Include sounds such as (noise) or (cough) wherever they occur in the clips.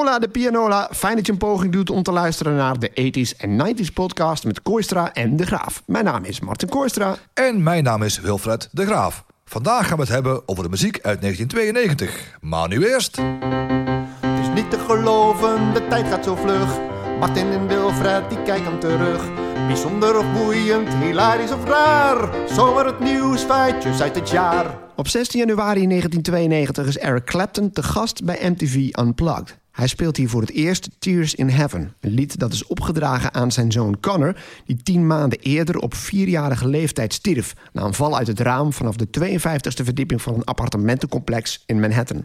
Hola de Pianola, fijn dat je een poging doet om te luisteren naar de 80s en 90s podcast met Kooistra en De Graaf. Mijn naam is Martin Kooistra. En mijn naam is Wilfred De Graaf. Vandaag gaan we het hebben over de muziek uit 1992. Maar nu eerst... Het is niet te geloven, de tijd gaat zo vlug. Martin en Wilfred, die kijken terug. Bijzonder of boeiend, hilarisch of raar. Zomaar het nieuws, feitjes uit het jaar. Op 16 januari 1992 is Eric Clapton te gast bij MTV Unplugged. Hij speelt hier voor het eerst Tears in Heaven. Een lied dat is opgedragen aan zijn zoon Connor... die tien maanden eerder op vierjarige leeftijd stierf... na een val uit het raam vanaf de 52e verdieping van een appartementencomplex in Manhattan.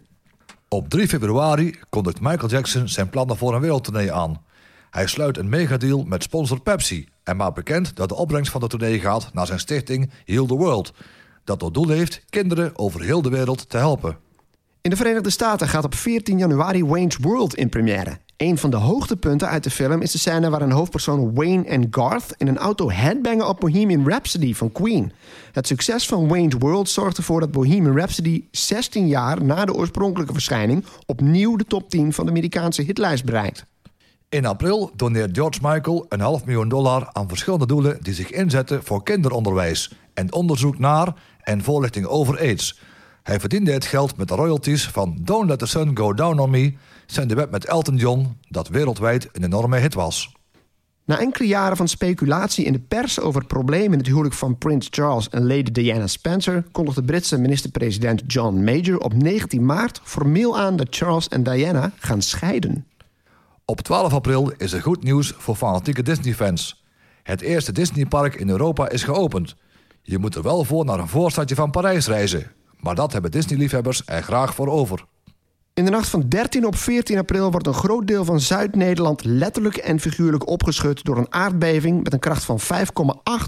Op 3 februari kondigt Michael Jackson zijn plannen voor een wereldtournee aan. Hij sluit een megadeal met sponsor Pepsi... en maakt bekend dat de opbrengst van de tournee gaat naar zijn stichting Heal the World... dat tot doel heeft kinderen over heel de wereld te helpen. In de Verenigde Staten gaat op 14 januari Wayne's World in première. Een van de hoogtepunten uit de film is de scène waarin hoofdpersonen Wayne en Garth in een auto headbangen op Bohemian Rhapsody van Queen. Het succes van Wayne's World zorgt ervoor dat Bohemian Rhapsody 16 jaar na de oorspronkelijke verschijning opnieuw de top 10 van de Amerikaanse hitlijst bereikt. In april doneert George Michael een half miljoen dollar aan verschillende doelen die zich inzetten voor kinderonderwijs en onderzoek naar en voorlichting over AIDS. Hij verdiende het geld met de royalties van Don't Let the Sun Go Down on Me, zijn duet met Elton John, dat wereldwijd een enorme hit was. Na enkele jaren van speculatie in de pers over het probleem in het huwelijk van Prins Charles en Lady Diana Spencer, kondigde de Britse minister-president John Major op 19 maart formeel aan dat Charles en Diana gaan scheiden. Op 12 april is er goed nieuws voor fanatieke Disney-fans. Het eerste Disneypark in Europa is geopend. Je moet er wel voor naar een voorstadje van Parijs reizen. Maar dat hebben Disney-liefhebbers er graag voor over. In de nacht van 13 op 14 april wordt een groot deel van Zuid-Nederland letterlijk en figuurlijk opgeschud door een aardbeving met een kracht van 5,8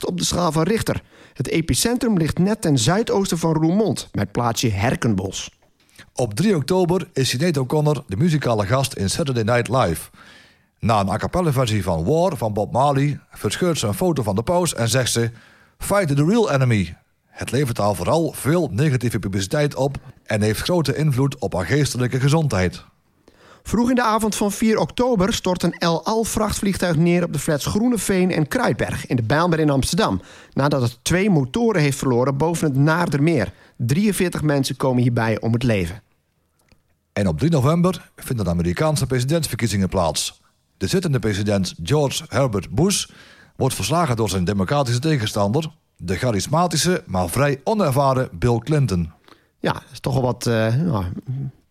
op de schaal van Richter. Het epicentrum ligt net ten zuidoosten van Roermond, met plaatsje Herkenbos. Op 3 oktober is Sinead O'Connor de muzikale gast in Saturday Night Live. Na een a cappella versie van War van Bob Marley verscheurt ze een foto van de paus en zegt ze: Fight the real enemy. Het levert haar vooral veel negatieve publiciteit op en heeft grote invloed op haar geestelijke gezondheid. Vroeg in de avond van 4 oktober stort een El Al-vrachtvliegtuig neer op de flats Groeneveen en Kruidberg in de Bijlmer in Amsterdam. Nadat het twee motoren heeft verloren boven het Naardermeer. 43 mensen komen hierbij om het leven. En op 3 november vinden de Amerikaanse presidentsverkiezingen plaats. De zittende president George Herbert Bush wordt verslagen door zijn democratische tegenstander, de charismatische, maar vrij onervaren Bill Clinton. Ja, dat is toch wel wat uh, nou,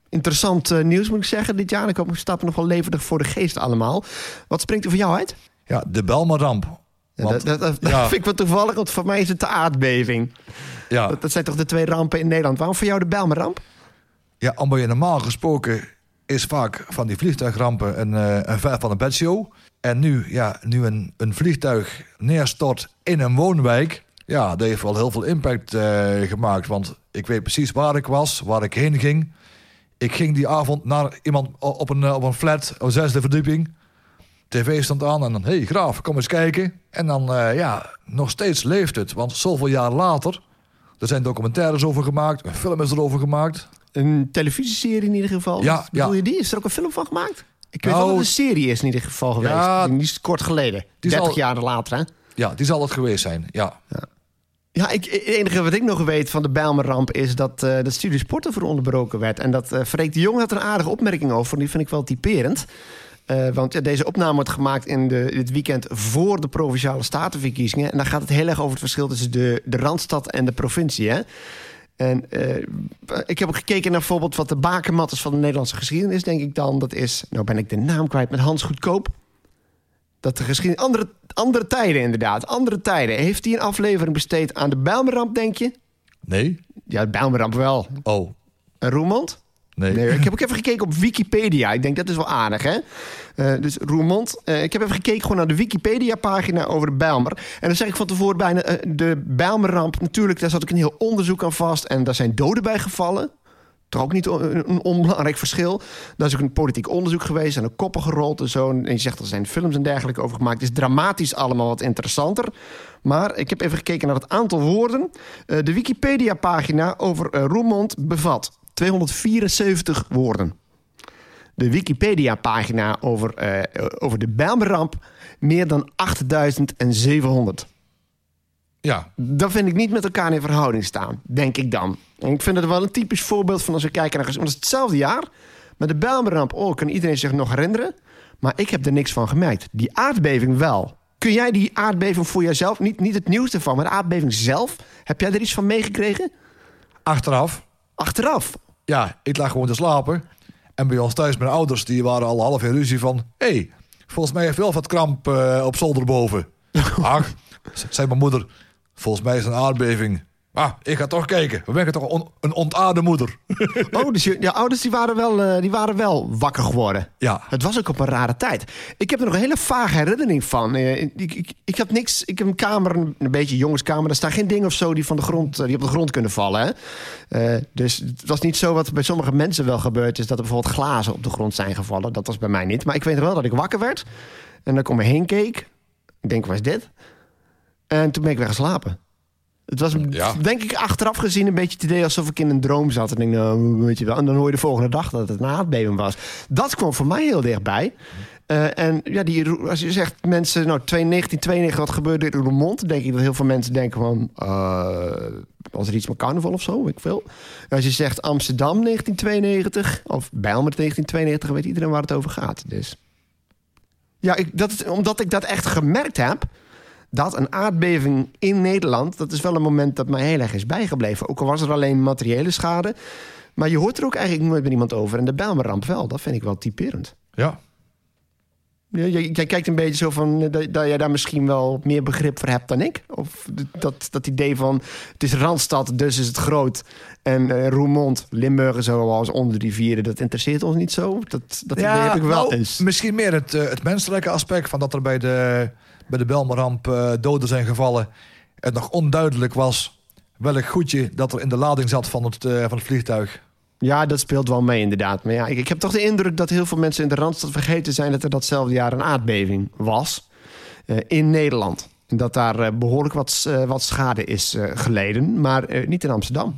interessant uh, nieuws, moet ik zeggen, dit jaar. Ik hoop, stappen nog wel levendig voor de geest allemaal. Wat springt er voor jou uit? Ja, de Belmer-ramp. Ja, dat, dat, dat ja. vind ik wel toevallig, want voor mij is het de aardbeving. Ja. Dat, dat, zijn toch de twee rampen in Nederland. Waarom voor jou de Belmer-ramp? Ja, omdat je normaal gesproken is vaak van die vliegtuigrampen een, uh, een ver van een bedshow. En nu, ja, nu een, een vliegtuig neerstort in een woonwijk... Ja, dat heeft wel heel veel impact uh, gemaakt. Want ik weet precies waar ik was, waar ik heen ging. Ik ging die avond naar iemand op een, op een flat, op zesde verdieping. TV stond aan en dan, hey Graaf, kom eens kijken. En dan, uh, ja, nog steeds leeft het. Want zoveel jaar later, er zijn documentaires over gemaakt. Een film is erover gemaakt. Een televisieserie in ieder geval? Ja. Bedoel ja. je die? Is er ook een film van gemaakt? Ik weet nou, wel dat een serie is in ieder geval geweest. Ja, die is kort geleden. 30 zal, jaar later, hè? Ja, die zal het geweest zijn, ja. ja. Ja, ik, het enige wat ik nog weet van de Bijlmerramp is dat uh, de studie sporten voor onderbroken werd. En dat uh, Freek de Jong had een aardige opmerking over. Die vind ik wel typerend. Uh, want ja, deze opname wordt gemaakt in de, dit weekend voor de provinciale statenverkiezingen. En dan gaat het heel erg over het verschil tussen de, de Randstad en de provincie. Hè? En ik heb ook gekeken naar bijvoorbeeld wat de bakermat van de Nederlandse geschiedenis, denk ik dan. Dat is, nou ben ik de naam kwijt, met Hans Goedkoop. Dat de geschiedenis. Andere, andere tijden, inderdaad. Andere tijden. Heeft hij een aflevering besteed aan de Bijlmerramp, denk je? Nee. Ja, de Bijlmerramp wel. Oh. En Roermond? Nee. nee. Ik heb ook even gekeken op Wikipedia. Ik denk dat is wel aardig, hè? Uh, dus Roermond. Uh, ik heb even gekeken gewoon naar de Wikipedia-pagina over de Bijlmer. En dan zeg ik van tevoren bijna... Uh, de Bijlmerramp, natuurlijk, daar zat ook een heel onderzoek aan vast. En daar zijn doden bij gevallen. Toch ook niet een onbelangrijk verschil. Daar is ook een politiek onderzoek geweest en een koppen gerold en zo. En je zegt er zijn films en dergelijke over gemaakt. Het is dramatisch allemaal wat interessanter. Maar ik heb even gekeken naar het aantal woorden. Uh, de Wikipedia-pagina over uh, Roermond bevat 274 woorden. de Wikipedia-pagina over, eh, over de Bijlmerramp meer dan 8700. Ja, Dat vind ik niet met elkaar in verhouding staan, denk ik dan. En ik vind het wel een typisch voorbeeld van als we kijken naar... Want het is hetzelfde jaar, maar de Bijlmerramp... Oh, kan iedereen zich nog herinneren? Maar ik heb er niks van gemerkt. Die aardbeving wel. Kun jij die aardbeving voor jezelf... Niet, niet het nieuws ervan, maar de aardbeving zelf... Heb jij er iets van meegekregen? achteraf. Achteraf. Ja, ik lag gewoon te slapen. En bij ons thuis, mijn ouders, die waren al half in ruzie van... Hé, hey, volgens mij heeft wel wat kramp eh, op zolder boven. (laughs) Ach, zei mijn moeder, volgens mij is het een aardbeving. Ah, ik ga toch kijken. We zijn toch on- een ontaarde moeder. (laughs) Oh, dus je, je ouders die waren, wel, eh, die waren wel wakker geworden. Ja. Het was ook op een rare tijd. Ik heb er nog een hele vage herinnering van. Eh, ik, ik, ik heb niks. Ik heb een kamer, een, een beetje jongenskamer. Daar staan geen dingen of zo die, van de grond, eh, die op de grond kunnen vallen. Hè? Dus het was niet zo wat bij sommige mensen wel gebeurd is. Dat er bijvoorbeeld glazen op de grond zijn gevallen. Dat was bij mij niet. Maar ik weet wel dat ik wakker werd. En dat ik om me heen keek. Ik denk, wat is dit? En toen ben ik weer geslapen. Het was Ja. denk ik achteraf gezien een beetje het idee alsof ik in een droom zat. En, ik, nou, weet je wel. en dan hoor je de volgende dag dat het een aardbeving was. Dat kwam voor mij heel dichtbij. Eh, en ja, die, als je zegt mensen, nou 1992, wat gebeurde er in Roermond? Denk ik dat heel veel mensen denken van, eh, was er iets met carnaval of zo, weet ik veel. Als je zegt Amsterdam 1992 of Bijlmer 1992, weet iedereen waar het over gaat. Dus ja, ik, dat, omdat ik dat echt gemerkt heb, dat een aardbeving in Nederland, dat is wel een moment dat mij heel erg is bijgebleven. Ook al was er alleen materiële schade. Maar je hoort er ook eigenlijk nooit met iemand over. En de Bijlmerramp wel, dat vind ik wel typerend. Ja. Jij, jij kijkt een beetje zo van eh, dat, dat jij daar misschien wel meer begrip voor hebt dan ik. Of dat, dat idee van het is Randstad, dus is het groot. En eh Roermond, Limburg en zo als onder die vieren, dat interesseert ons niet zo. Dat, dat idee heb ik wel nou, eens. Misschien meer het, eh, het menselijke aspect van dat er bij de, bij de Belmeramp eh, doden zijn gevallen. Het nog onduidelijk was welk goedje dat er in de lading zat van het, eh, van het vliegtuig. Ja, dat speelt wel mee inderdaad. Maar ja, ik, ik heb toch de indruk dat heel veel mensen in de Randstad vergeten zijn... dat er datzelfde jaar een aardbeving was eh, in Nederland. En dat daar eh, behoorlijk wat, eh, wat schade is eh, geleden, maar eh, niet in Amsterdam.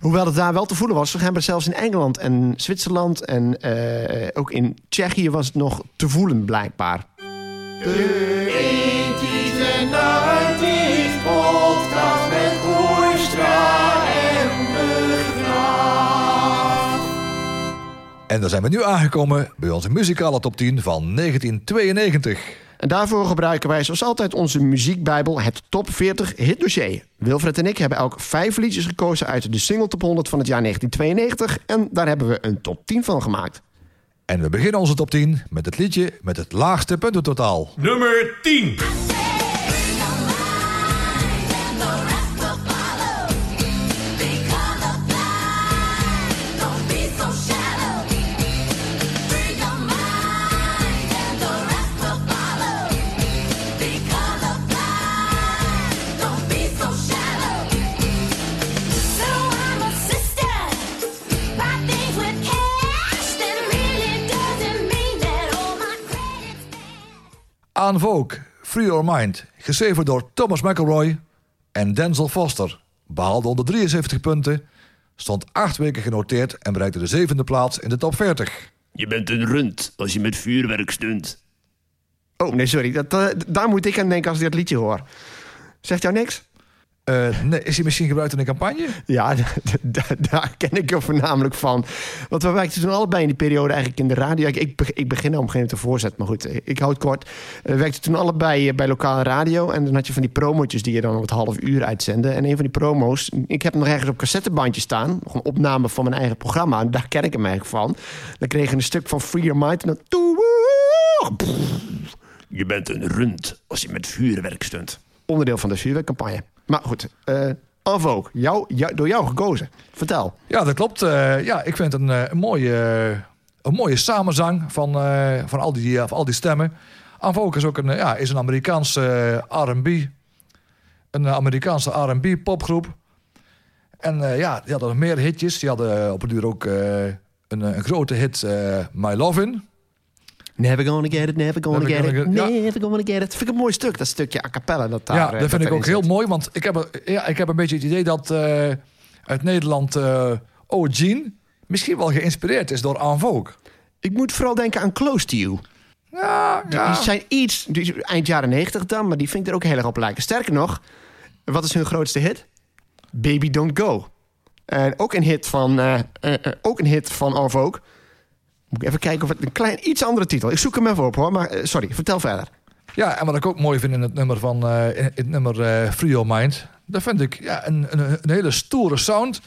Hoewel het daar wel te voelen was. We hebben zelfs in Engeland en Zwitserland... en eh, ook in Tsjechië was het nog te voelen blijkbaar. En dan zijn we nu aangekomen bij onze muzikale top 10 van 1992. En daarvoor gebruiken wij zoals altijd onze muziekbijbel, het Top 40 Hitdossier. Wilfred en ik hebben elk vijf liedjes gekozen uit de single top 100 van het jaar 1992. En daar hebben we een top 10 van gemaakt. En we beginnen onze top 10 met het liedje met het laagste puntentotaal. Nummer 10. Aan Vogue, Free Your Mind, geschreven door Thomas McElroy en Denzel Foster. Behaalde 173 punten, stond acht weken genoteerd en bereikte de zevende plaats in de top 40. Je bent een rund als je met vuurwerk stunt. Oh, nee, sorry. Dat, eh, daar moet ik aan denken als ik dat liedje hoor. Zegt jou niks? Eh, nee, is hij misschien gebruikt in een campagne? Ja, (laughs) daar ken ik er voornamelijk van. Want we werkten toen allebei in die periode eigenlijk in de radio. Ik, ik, be- ik begin nou op een gegeven moment te voorzet, maar goed, ik hou het kort. We werkten toen allebei eh, bij lokale radio. En dan had je van die promotjes die je dan op het half uur uitzende. En een van die promo's, ik heb hem nog ergens op cassettebandje staan. Nog een opname van mijn eigen programma. En daar ken ik hem eigenlijk van. Dan kreeg je een stuk van Free Your Mind. En dan... Je bent een rund als je met vuurwerk stunt. Onderdeel van de vuurwerkcampagne. Maar goed, jou, door jou gekozen. Vertel. Ja, dat klopt. Eh, ja, ik vind het een, eh, een, mooie, een mooie samenzang van, van, al, die, van al die stemmen. En Vogue is ook een, ja, is een Amerikaanse R&B. Een Amerikaanse R&B popgroep. En ja, die hadden nog meer hitjes. Die hadden op een duur ook een, een grote hit, eh, My Lovin'. Never gonna get it, never gonna Never get gonna it, ja. never gonna get it. Dat vind ik een mooi stuk, dat stukje a cappella. Dat daar, ja, eh, dat vind ik ook heel zit. mooi. Want ik heb, een- ja, ik heb een beetje het idee dat eh, uit Nederland... eh Oh Jean misschien wel geïnspireerd is door En Vogue. Ik moet vooral denken aan Close to You. Ja, ja. Die zijn iets, die, eind jaren 90 dan, maar die vind ik er ook heel erg op lijken. Sterker nog, wat is hun grootste hit? Baby Don't Go. En ook een hit van, eh, eh, eh, ook een hit van. Moet even kijken of het een klein iets andere titel. Ik zoek hem even op hoor, maar eh, sorry, vertel verder. Ja, en wat ik ook mooi vind in het nummer van eh, het nummer eh, Free Your Mind, dat vind ik ja, een, een, een hele stoere sound.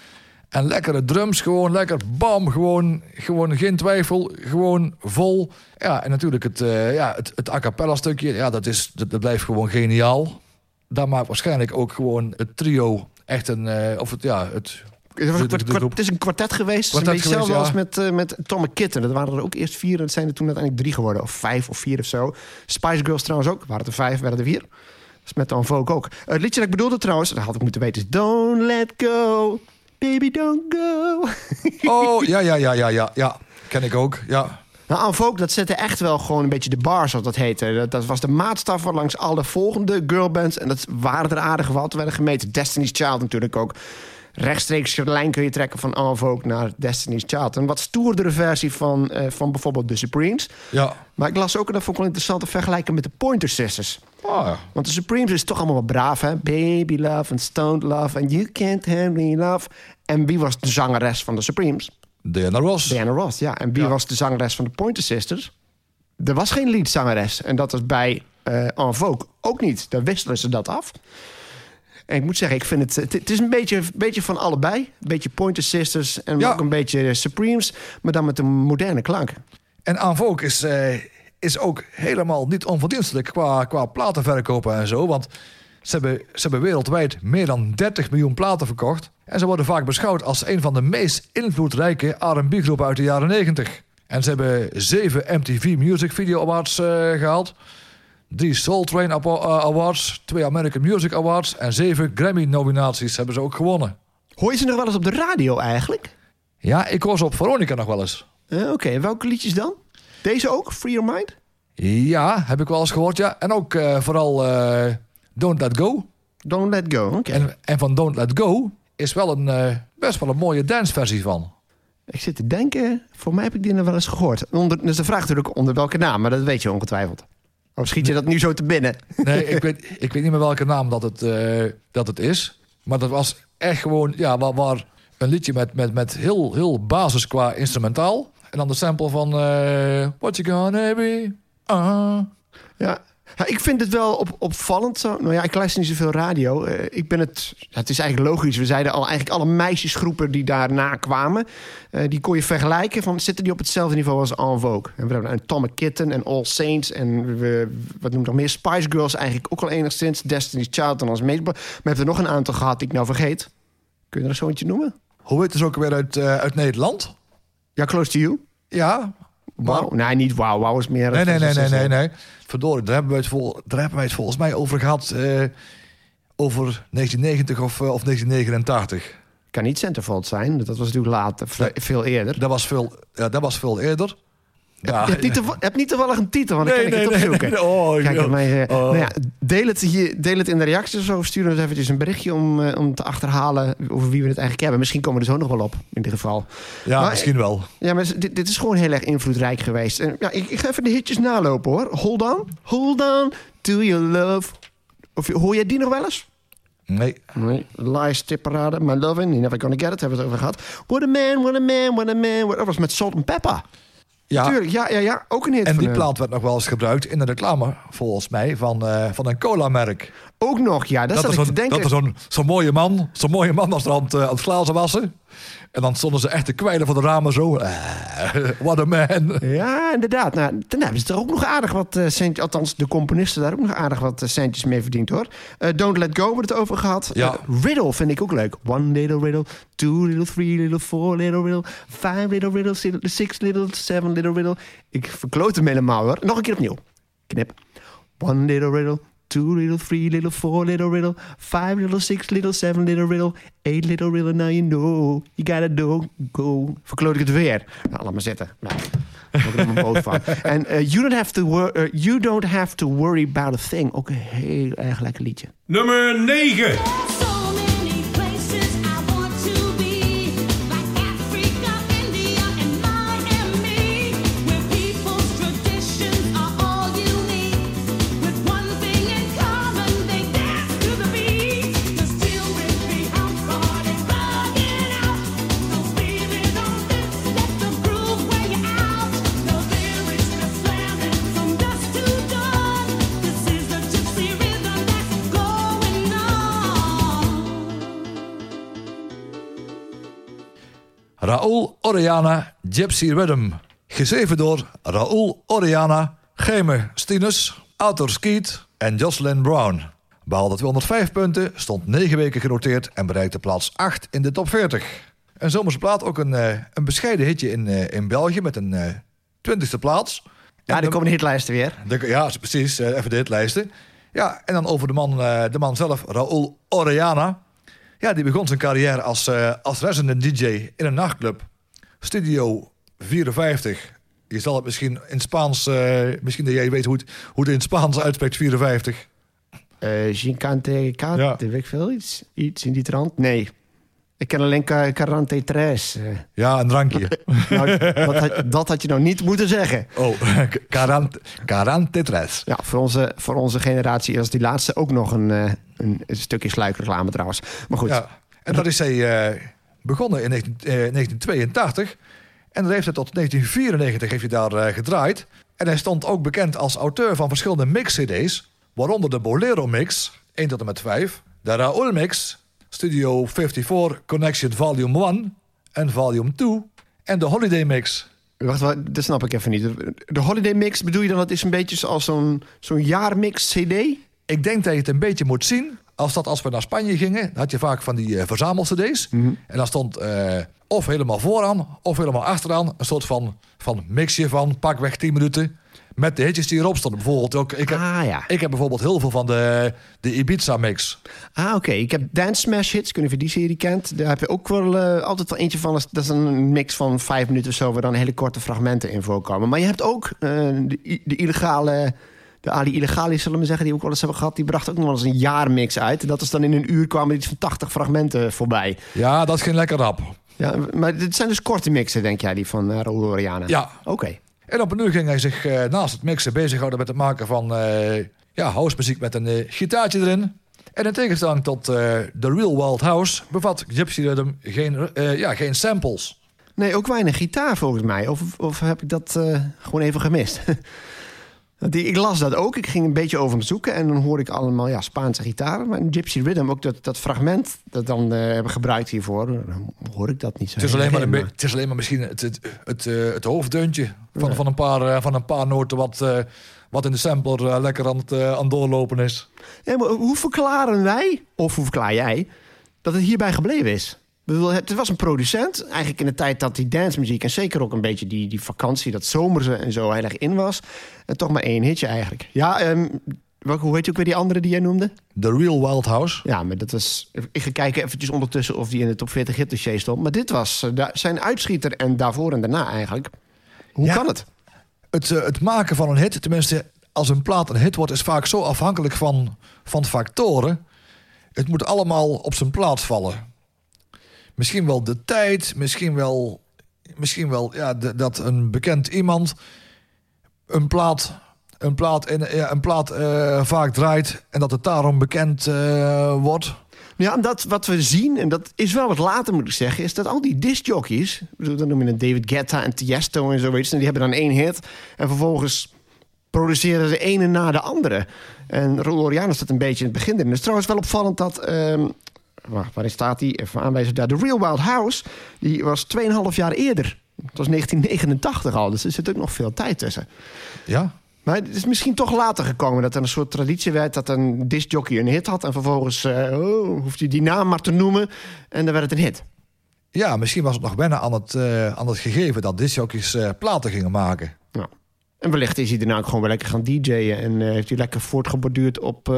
En lekkere drums, gewoon lekker bam, gewoon, gewoon geen twijfel, gewoon vol. Ja, en natuurlijk het, eh, ja, het, het a cappella stukje, ja, dat, is, dat, dat blijft gewoon geniaal. Daar maakt waarschijnlijk ook gewoon het trio echt een, of het, ja, het... Het, de- de- de het is een kwartet geweest. Kwartet het is een beetje geweest, hetzelfde als met, eh, met Tom McKitten. Dat waren er ook eerst vier en dat zijn er toen uiteindelijk drie geworden. Of vijf of vier of zo. Spice Girls trouwens ook. Waren het er vijf, werden er vier. Dat is met Dan Vogue ook. Het liedje dat ik bedoelde trouwens, dat had ik moeten weten, is Don't Let Go. Baby, don't go. (laughs) Oh, ja, ja, ja, ja, ja, ja. Ken ik ook, ja. Nou, En Vogue, dat zette echt wel gewoon een beetje de bar, zoals dat heette. Dat, dat was de maatstaf voor langs alle volgende girlbands. En dat waren er aardige wat. werden gemeten. Destiny's Child natuurlijk ook. Rechtstreeks lijn kun je trekken van En Vogue naar Destiny's Child. Een wat stoerdere versie van, eh, van bijvoorbeeld The Supremes. Ja. Maar ik las ook, en dat vond ik wel interessant, te vergelijken met de Pointer Sisters. Oh, ja. Want de Supremes is toch allemaal wat braaf, hè? Baby love and stoned love and you can't handle me love. En wie was de zangeres van de Supremes? Diana Ross. Diana Ross, ja. En wie Ja. was de zangeres van de Pointer Sisters? Er was geen leadzangeres. En dat was bij eh En Vogue ook niet. Daar wisselen ze dat af. En ik moet zeggen, ik vind het... Het, is een beetje, beetje van allebei. Een beetje Pointer Sisters en Ja. ook een beetje Supremes. Maar dan met een moderne klank. En Aan Volk is, eh, is ook helemaal niet onverdienstelijk qua, qua platenverkopen en zo. Want ze hebben, ze hebben wereldwijd meer dan 30 miljoen platen verkocht. En ze worden vaak beschouwd als een van de meest invloedrijke R&B-groepen uit de jaren 90. En ze hebben zeven MTV Music Video Awards eh, gehaald. Drie Soul Train eh, Awards, twee American Music Awards... en zeven Grammy-nominaties hebben ze ook gewonnen. Hoor je ze nog wel eens op de radio eigenlijk? Ja, ik hoor ze op Veronica nog wel eens. Eh, Oké, en welke liedjes dan? Deze ook? Free Your Mind? Ja, heb ik wel eens gehoord, ja. En ook eh, vooral Don't Let Go. Don't Let Go. Oké. En, en van Don't Let Go is wel een, best wel een mooie danceversie van. Ik zit te denken, voor mij heb ik die nog wel eens gehoord. Onder, dus de vraag natuurlijk onder welke naam, maar dat weet je ongetwijfeld. Of schiet je dat nu zo te binnen? Nee, ik (laughs) weet, ik weet niet meer welke naam dat het, eh, dat het is. Maar dat was echt gewoon, ja, waar, waar een liedje met, met, met heel, heel basis qua instrumentaal. En dan de sample van eh, What You Gonna Be. Ah. Ja. Ja, ik vind het wel op, opvallend. Zo. Nou ja, ik luister niet zoveel radio. Eh, ik ben het, het is eigenlijk logisch. We zeiden al, eigenlijk alle meisjesgroepen die daarna kwamen... eh, die kon je vergelijken. Van, zitten die op hetzelfde niveau als En Vogue? En we hebben een Tom Kitten en All Saints... en we, wat noem ik nog meer? Spice Girls eigenlijk ook al enigszins. Destiny's Child dan als meest... Maar we hebben er nog een aantal gehad die ik nou vergeet. Kun je er zo eentje noemen? Hoe heet het ook weer uit, eh, uit Nederland? Ja, Close to You. Ja. Wow. Nee, niet wow. Wow is meer... Nee, nee, nee, nee, nee, nee. Verdorie, daar hebben we het, vol, daar hebben wij het volgens mij over gehad. eh, over 1990 of, eh, of 1989. Kan niet Centerfold zijn. Dat was natuurlijk later, Nee. veel eerder. Dat was veel, ja, dat was veel eerder. Ja, Je hebt niet, heb niet toevallig een titel, want dan Nee, kan ik nee, het nee, opzoeken. nee. (laughs) Oh, Kijk, ja. mij, eh, Oh. nou ja, deel, het hier, deel het in de reacties of zo. Stuur ons eventjes een berichtje om, eh, om te achterhalen over wie we het eigenlijk hebben. Misschien komen we er zo nog wel op, in ieder geval. ja Maar- misschien wel. Ja, maar dit, dit is gewoon heel erg invloedrijk geweest. En, ja, ik, ik ga even de hitjes nalopen hoor. Hold on, hold on to your love. Of, hoor jij die nog wel eens? Nee. Nee. Lies, tipparade, my loving, you never gonna get it, hebben we het over gehad. What a man, what a man, what a man. What... Dat was met Salt and Pepper. Ja, Tuurlijk, ja, ja, ja. Ook een hit en die plaat werd nog wel eens gebruikt in de reclame, volgens mij, van, eh, van een cola-merk. Ook nog, ja. Dat, Dat zat ik te denken. dat er zo'n zo'n mooie man, zo'n mooie man was er aan het, eh, aan het glazen wassen. En dan stonden ze echt te kwijlen voor de ramen zo. Eh, what a man. Ja, inderdaad. Nou, dan hebben ze er ook nog aardig wat eh, centjes... Althans, de componisten daar ook nog aardig wat eh, centjes mee verdiend, hoor. Don't Let Go, wordt het over gehad. Ja. Eh, riddle vind ik ook leuk. One little riddle, two little, three little, four little riddle... five little riddle, si- six little, seven little riddle. Ik verkloot hem helemaal, hoor. Nog een keer opnieuw. Knip. One little riddle, two little, three little, four little riddle... five little, six little, seven little riddle... eight little riddle, now you know... you gotta do, go... Verkloot ik het weer. Nou, laat maar zitten. Nou, ik er mijn boot van. (laughs) En eh, you, don't have to wor- eh, you Don't Have to Worry About a Thing. Ook een heel erg lekker liedje. Nummer 9. Raoul Oriana Gypsy Rhythm. Geschreven door Raoul Oriana, Geme Stinus, Arthur Skeet en Jocelyn Brown. Behaalde 205 punten, stond 9 weken genoteerd en bereikte plaats 8 in de top 40. Een zomerse plaat ook een, eh, een bescheiden hitje in, eh, in België met een eh 20ste plaats. Ja, En dan komen de hitlijsten weer. de- ja, precies. eh, even de hitlijsten. Ja, en dan over de man, eh, de man zelf, Raoul Orellana. Ja, die begon zijn carrière als, eh, als resident DJ in een nachtclub. Studio 54. Je zal het misschien in Spaans... eh, misschien dat jij weet hoe het, hoe het in Spaans uitspreekt, 54. Eh Gincante Cat, Ja. weet ik veel, iets, iets in die trant. Nee, ik ken alleen Ca- Carante Tres. eh. Ja, een drankje. (laughs) nou, dat, had, dat had je nou niet moeten zeggen. oh, (laughs) quarante, quarante tres. Ja, voor onze, voor onze generatie is die laatste ook nog een, eh, een, een stukje sluikreclame trouwens. Maar goed, Ja. En dat is hij eh, begonnen in 19, eh, 1982. En dat heeft hij tot 1994 heeft hij daar gedraaid. En hij stond ook bekend als auteur van verschillende mix-cd's. Waaronder de Bolero Mix, 1 tot en met 5. De Raoul Mix, Studio 54 Connection Volume 1 en Volume 2. En de Holiday Mix. wacht, wacht, dat snap ik even niet. De Holiday Mix, bedoel je dan, dat is een beetje zoals zo'n zo'n jaarmix CD? Ik denk dat je het een beetje moet zien. Als, dat, als we naar Spanje gingen, had je vaak van die eh verzamel-cd's. En dan stond eh, of helemaal vooraan, of helemaal achteraan... een soort van, van mixje van pakweg 10 minuten... met de hitjes die erop stonden. Bijvoorbeeld ook... Ik heb, Ah ja. ik heb bijvoorbeeld heel veel van de, de Ibiza-mix. Ah, oké. Ik heb Dance Smash Hits. Of je die serie kent. Daar heb je ook wel eh, altijd wel eentje van. Dat is een mix van vijf minuten of zo... waar dan hele korte fragmenten in voorkomen. Maar je hebt ook eh, de, illegale... De Ali Illegali, zullen we zeggen, die we ook wel eens hebben gehad... die bracht ook nog wel eens een jaarmix uit. Dat is dan in een uur kwamen er iets van 80 fragmenten voorbij. Ja, dat ging lekker rap. Ja, maar dit zijn dus korte mixen, denk jij, die van uh, Raoul Oriana? Ja. Oké. En op een uur ging hij zich eh, naast het mixen bezighouden... met het maken van eh ja, housemuziek met een gitaartje erin... En in tegenstelling tot The Real Wild House bevat Gypsy Rhythm geen, ja, geen samples. Nee, ook weinig gitaar volgens mij. Of, of heb ik dat gewoon even gemist? (laughs) Ik las dat ook. Ik ging een beetje over hem zoeken. En dan hoor ik allemaal ja, Spaanse gitaren. Maar in Gypsy Rhythm, ook dat, dat fragment dat dan eh, hebben gebruikt hiervoor... dan hoor ik dat niet zo. Het is, alleen maar het is alleen maar misschien het, het, het, eh, het hoofddeuntje van, van, een paar, eh, van een paar noten... wat, eh, wat in de sampler eh, lekker aan het, eh, aan doorlopen is. Ja, maar hoe verklaren wij, of hoe verklaar jij... dat het hierbij gebleven is? Het was een producent, eigenlijk in de tijd dat die dancemuziek... en zeker ook een beetje die, die vakantie, dat zomerse en zo heel erg in was... en toch maar één hitje eigenlijk. Ja, ehm, welke, hoe heet je ook weer die andere die jij noemde? The Real Wild House. Ja, maar dat was... Ik ga kijken eventjes ondertussen of die in de top 40 hit dossier stond. Maar dit was eh, zijn uitschieter en daarvoor en daarna eigenlijk. Hoe Ja. kan het? Het, eh, het maken van een hit, tenminste als een plaat een hit wordt... is vaak zo afhankelijk van, van factoren. Het moet allemaal op zijn plaats vallen. Misschien wel de tijd, misschien wel, misschien wel ja, dat een bekend iemand een plaat, een plaat, in, een plaat eh, vaak draait... en dat het daarom bekend eh, wordt... Ja, en dat wat we zien, en dat is wel wat later moet ik zeggen... is dat al die discjockeys... Dan noem je een David Guetta en Tiesto en zo, en die hebben dan één hit. En vervolgens produceren de ene na de andere. En Raoul Oriana staat een beetje in het begin. Het is trouwens wel opvallend dat... ehm, waarin staat hij? Even aanwijzen daar. De Real Wild House, die was 2,5 jaar eerder. Dat was 1989 al, dus er zit ook nog veel tijd tussen. Ja, Maar het is misschien toch later gekomen dat er een soort traditie werd... dat een discjockey een hit had en vervolgens eh oh, hoeft hij die naam maar te noemen... en dan werd het een hit. ja misschien was het nog bijna aan het, eh, aan het gegeven... dat discjockeys eh platen gingen maken. Nou. En wellicht is hij daarna ook gewoon weer lekker gaan DJ'en... en heeft hij lekker voortgeborduurd op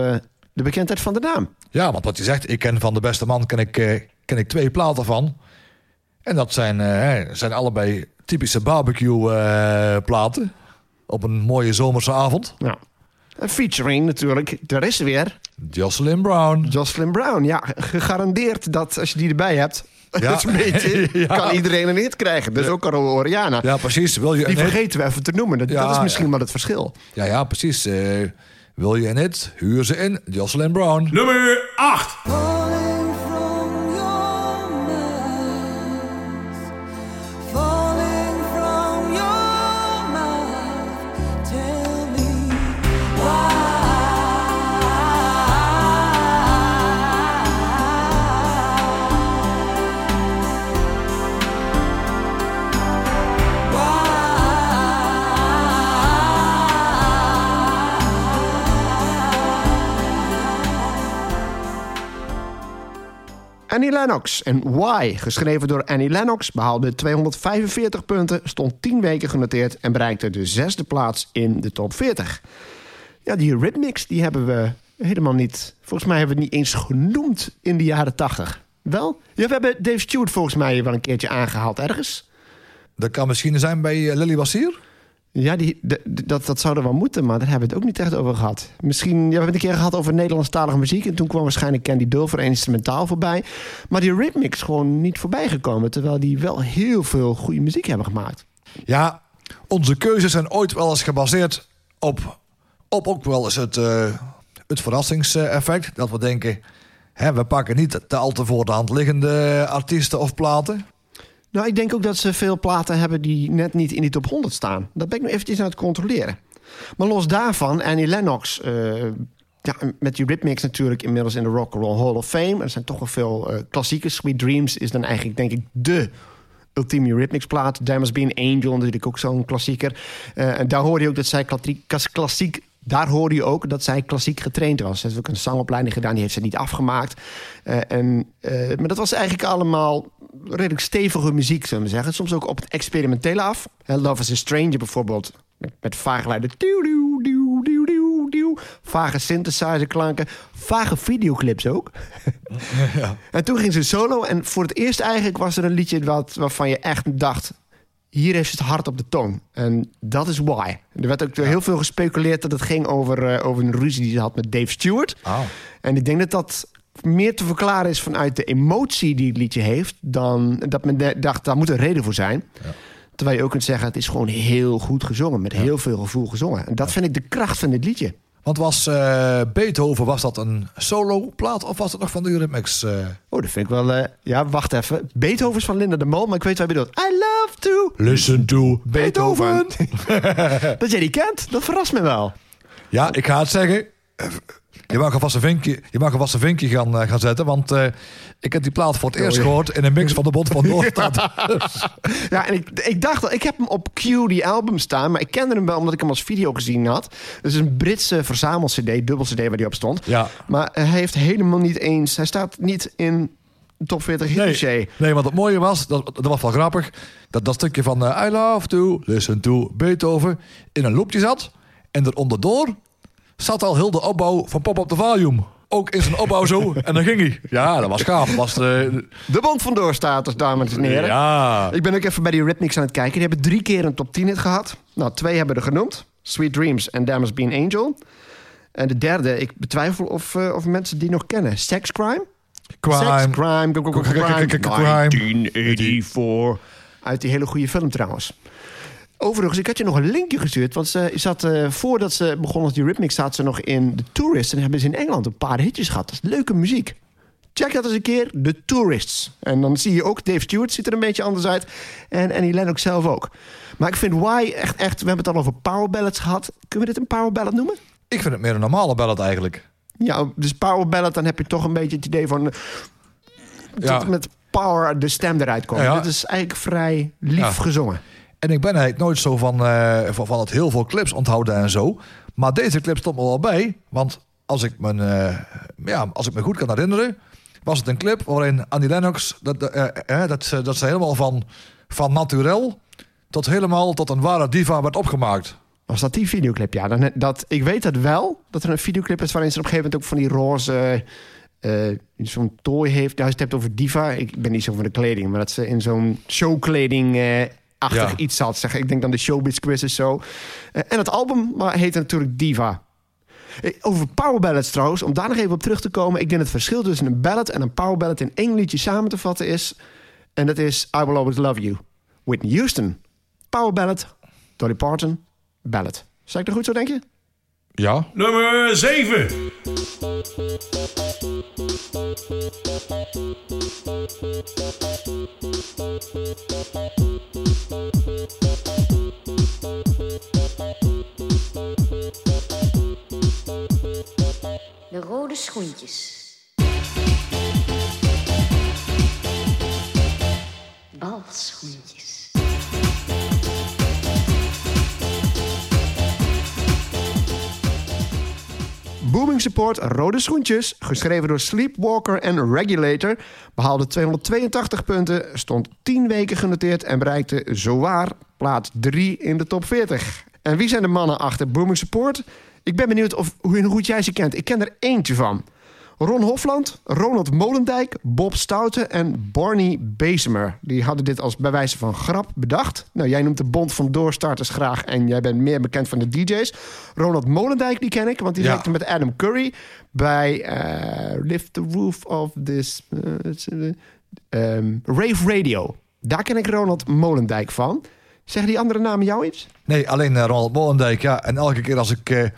de bekendheid van de naam. Ja, want wat je zegt, ik ken van de beste man ken ik, eh, ken ik twee platen van. En dat zijn, eh, zijn allebei typische barbecue eh, platen. Op een mooie zomerse avond. En featuring natuurlijk, daar is weer, Jocelyn Brown. Jocelyn Brown. Ja, gegarandeerd dat als je die erbij hebt... Ja. (laughs) dat is een beetje, (laughs) Ja. kan iedereen een hit krijgen. Dus ook Carola Oriana. Ja, precies. Wil je Die vergeten we even te noemen. Dat, Ja, dat is misschien ja. wel het verschil. Ja, ja, precies. Wil je een hit? Huur ze in. Jocelyn Brown. Nummer 8. Annie Lennox en Why, geschreven door Annie Lennox, behaalde 245 punten, stond 10 weken genoteerd en bereikte de zesde plaats in de top 40. Ja, die Rhythmics die hebben we helemaal niet. Volgens mij hebben we het niet eens genoemd in de jaren 80. Wel? Ja, we hebben Dave Stewart volgens mij wel een keertje aangehaald ergens. Dat kan misschien zijn bij eh, Lily Wassier. Ja, die, dat, dat zou er wel moeten, maar daar hebben we het ook niet echt over gehad. Misschien, ja, we hebben het een keer gehad over Nederlandstalige muziek... en toen kwam waarschijnlijk Candy Dulfer instrumentaal voorbij. Maar die Rhythmics gewoon niet voorbij gekomen... terwijl die wel heel veel goede muziek hebben gemaakt. Ja, onze keuzes zijn ooit wel eens gebaseerd op, op ook wel eens het, eh, het verrassingseffect. Dat we denken, hè, we pakken niet de al te voor de hand liggende artiesten of platen. Nou, ik denk ook dat ze veel platen hebben die net niet in die top 100 staan. Dat ben ik nog eventjes aan het controleren. Maar los daarvan, Annie Lennox... eh, ja, met die Rhythmics natuurlijk inmiddels in de Rock and Roll Hall of Fame. Er zijn toch wel veel eh klassieke. Sweet Dreams is dan eigenlijk, denk ik, de ultieme Rhythmics plaat. There Must Be an Angel, natuurlijk ook zo'n klassieker. Eh, en daar hoorde je ook dat zij klassiek, daar hoorde je ook dat zij klassiek getraind was. Ze heeft ook een zangopleiding gedaan, die heeft ze niet afgemaakt. En, maar dat was eigenlijk allemaal redelijk stevige muziek, zullen we zeggen. Soms ook op het experimentele af. Love is a Stranger bijvoorbeeld, met, met vage geluiden. Duw, duw, duw. Vage synthesizerklanken, vage videoclips ook. (laughs) En toen ging ze solo en voor het eerst eigenlijk was er een liedje wat, waarvan je echt dacht... hier heeft ze het hart op de tong. En dat is why. Er werd ook heel veel gespeculeerd dat het ging over, eh, over een ruzie die ze had met Dave Stewart. Oh. En ik denk dat dat meer te verklaren is vanuit de emotie die het liedje heeft... dan dat men dacht, daar moet een reden voor zijn. Terwijl je ook kunt zeggen, het is gewoon heel goed gezongen. Met heel veel gevoel gezongen. En dat vind ik de kracht van dit liedje. Want was eh, Beethoven, was dat een solo plaat of was het nog van de Eurythmics? eh? Oh, dat vind ik wel... eh, ja, wacht even. Beethoven is van Linda de Mol, maar ik weet wat je bedoelt. I love to Listen to Beethoven. (laughs) dat jij die kent, dat verrast me wel. Ja, ik ga het zeggen. Je mag alvast een vinkje, je mag alvast een vinkje gaan, eh, gaan zetten. Want eh, ik heb die plaat voor het eerst Oh, ja. gehoord in een mix van de Bond van (laughs) Noordstad. Ja, en ik, ik dacht ik heb hem op Q, die album staan, maar ik kende hem wel omdat ik hem als video gezien had. Dus een Britse verzamel-CD, dubbel-CD waar die op stond. Ja. Maar hij heeft helemaal niet eens, hij staat niet in top 40 hit Nee, nee, want het mooie was, dat, dat was wel grappig, dat dat stukje van eh, I love to listen to Beethoven in een loopje zat. En eronderdoor zat al heel de opbouw van Pop Up the Volume. Ook in zijn opbouw zo. (laughs) En dan ging hij. Ja, dat was gaaf. Dat was, eh, De bond van doorstaters, dames en heren. ja. Ik ben ook even bij die Rhythmics aan het kijken. Die hebben drie keer een top 10 hit gehad. Nou, twee hebben er genoemd. Sweet Dreams en There Must Be an Angel. En de derde, ik betwijfel of, eh, of mensen die nog kennen. Sex Crime? Sex Crime. Go- Crime. Crime. 1984. Uit die hele goede film trouwens. Overigens, ik had je nog een linkje gestuurd. Want ze zat, eh, voordat ze begon als die Rhythmics... zat ze nog in The Tourist. En hebben ze in Engeland een paar hitjes gehad. Dat is leuke muziek. Check dat eens een keer, The Tourists. En dan zie je ook, Dave Stewart ziet er een beetje anders uit. En Annie Lennox zelf ook. Maar ik vind Why echt, echt... We hebben het al over power ballads gehad. Kunnen we dit een power ballad noemen? Ik vind het meer een normale ballad eigenlijk. Ja, dus power ballad, dan heb je toch een beetje het idee van... eh, Ja. dat met power de stem eruit komt. Ja, ja. Dit is eigenlijk vrij lief gezongen. En ik ben eigenlijk nooit zo van, eh, van, het heel veel clips onthouden en zo. Maar deze clip stond me wel bij. Want als ik me, eh, ja, als ik me goed kan herinneren... was het een clip waarin Annie Lennox... dat, eh, dat, dat ze helemaal van, van naturel... tot helemaal tot een ware diva werd opgemaakt. Was dat die videoclip? Ja, dat, ik weet dat wel. Dat er een videoclip is waarin ze op een gegeven moment ook van die roze... eh, zo'n tooi heeft. Nou, je het hebt over diva. Ik ben niet zo van de kleding. Maar dat ze in zo'n showkleding... achtig Ja. iets zat. Zeg, ik denk dan de Showbiz Quiz is zo. Eh, en het album maar heet natuurlijk Diva. Eh, Over power ballads trouwens, om daar nog even op terug te komen. Ik denk het verschil tussen een ballad en een power ballad in één liedje samen te vatten is. En dat is I Will Always Love You. Whitney Houston. Power ballad. Dolly Parton. Ballad. Zeg ik dat goed zo, denk je? Ja. Nummer 7. Schoentjes. Balschoentjes. Booming Support, Rode Schoentjes, geschreven door Sleepwalker en Regulator, behaalde 282 punten, stond 10 weken genoteerd en bereikte zowaar plaats 3 in de top 40. En wie zijn de mannen achter Booming Support? Ik ben benieuwd of, hoe hoe goed jij ze kent. Ik ken er eentje van. Ron Hofland, Ronald Molendijk, Bob Stouten en Barney Bezemer. Die hadden dit als bij wijze van grap bedacht. Nou, jij noemt de Bond van Doorstarters graag en jij bent meer bekend van de DJ's. Ronald Molendijk, die ken ik, want die Ja. werkte met Adam Curry bij eh, Lift the Roof of This... eh, ehm, Rave Radio. Daar ken ik Ronald Molendijk van. Zeggen die andere namen jou iets? Nee, alleen uh, Ronald Molendijk. Ja, en elke keer als ik, eh,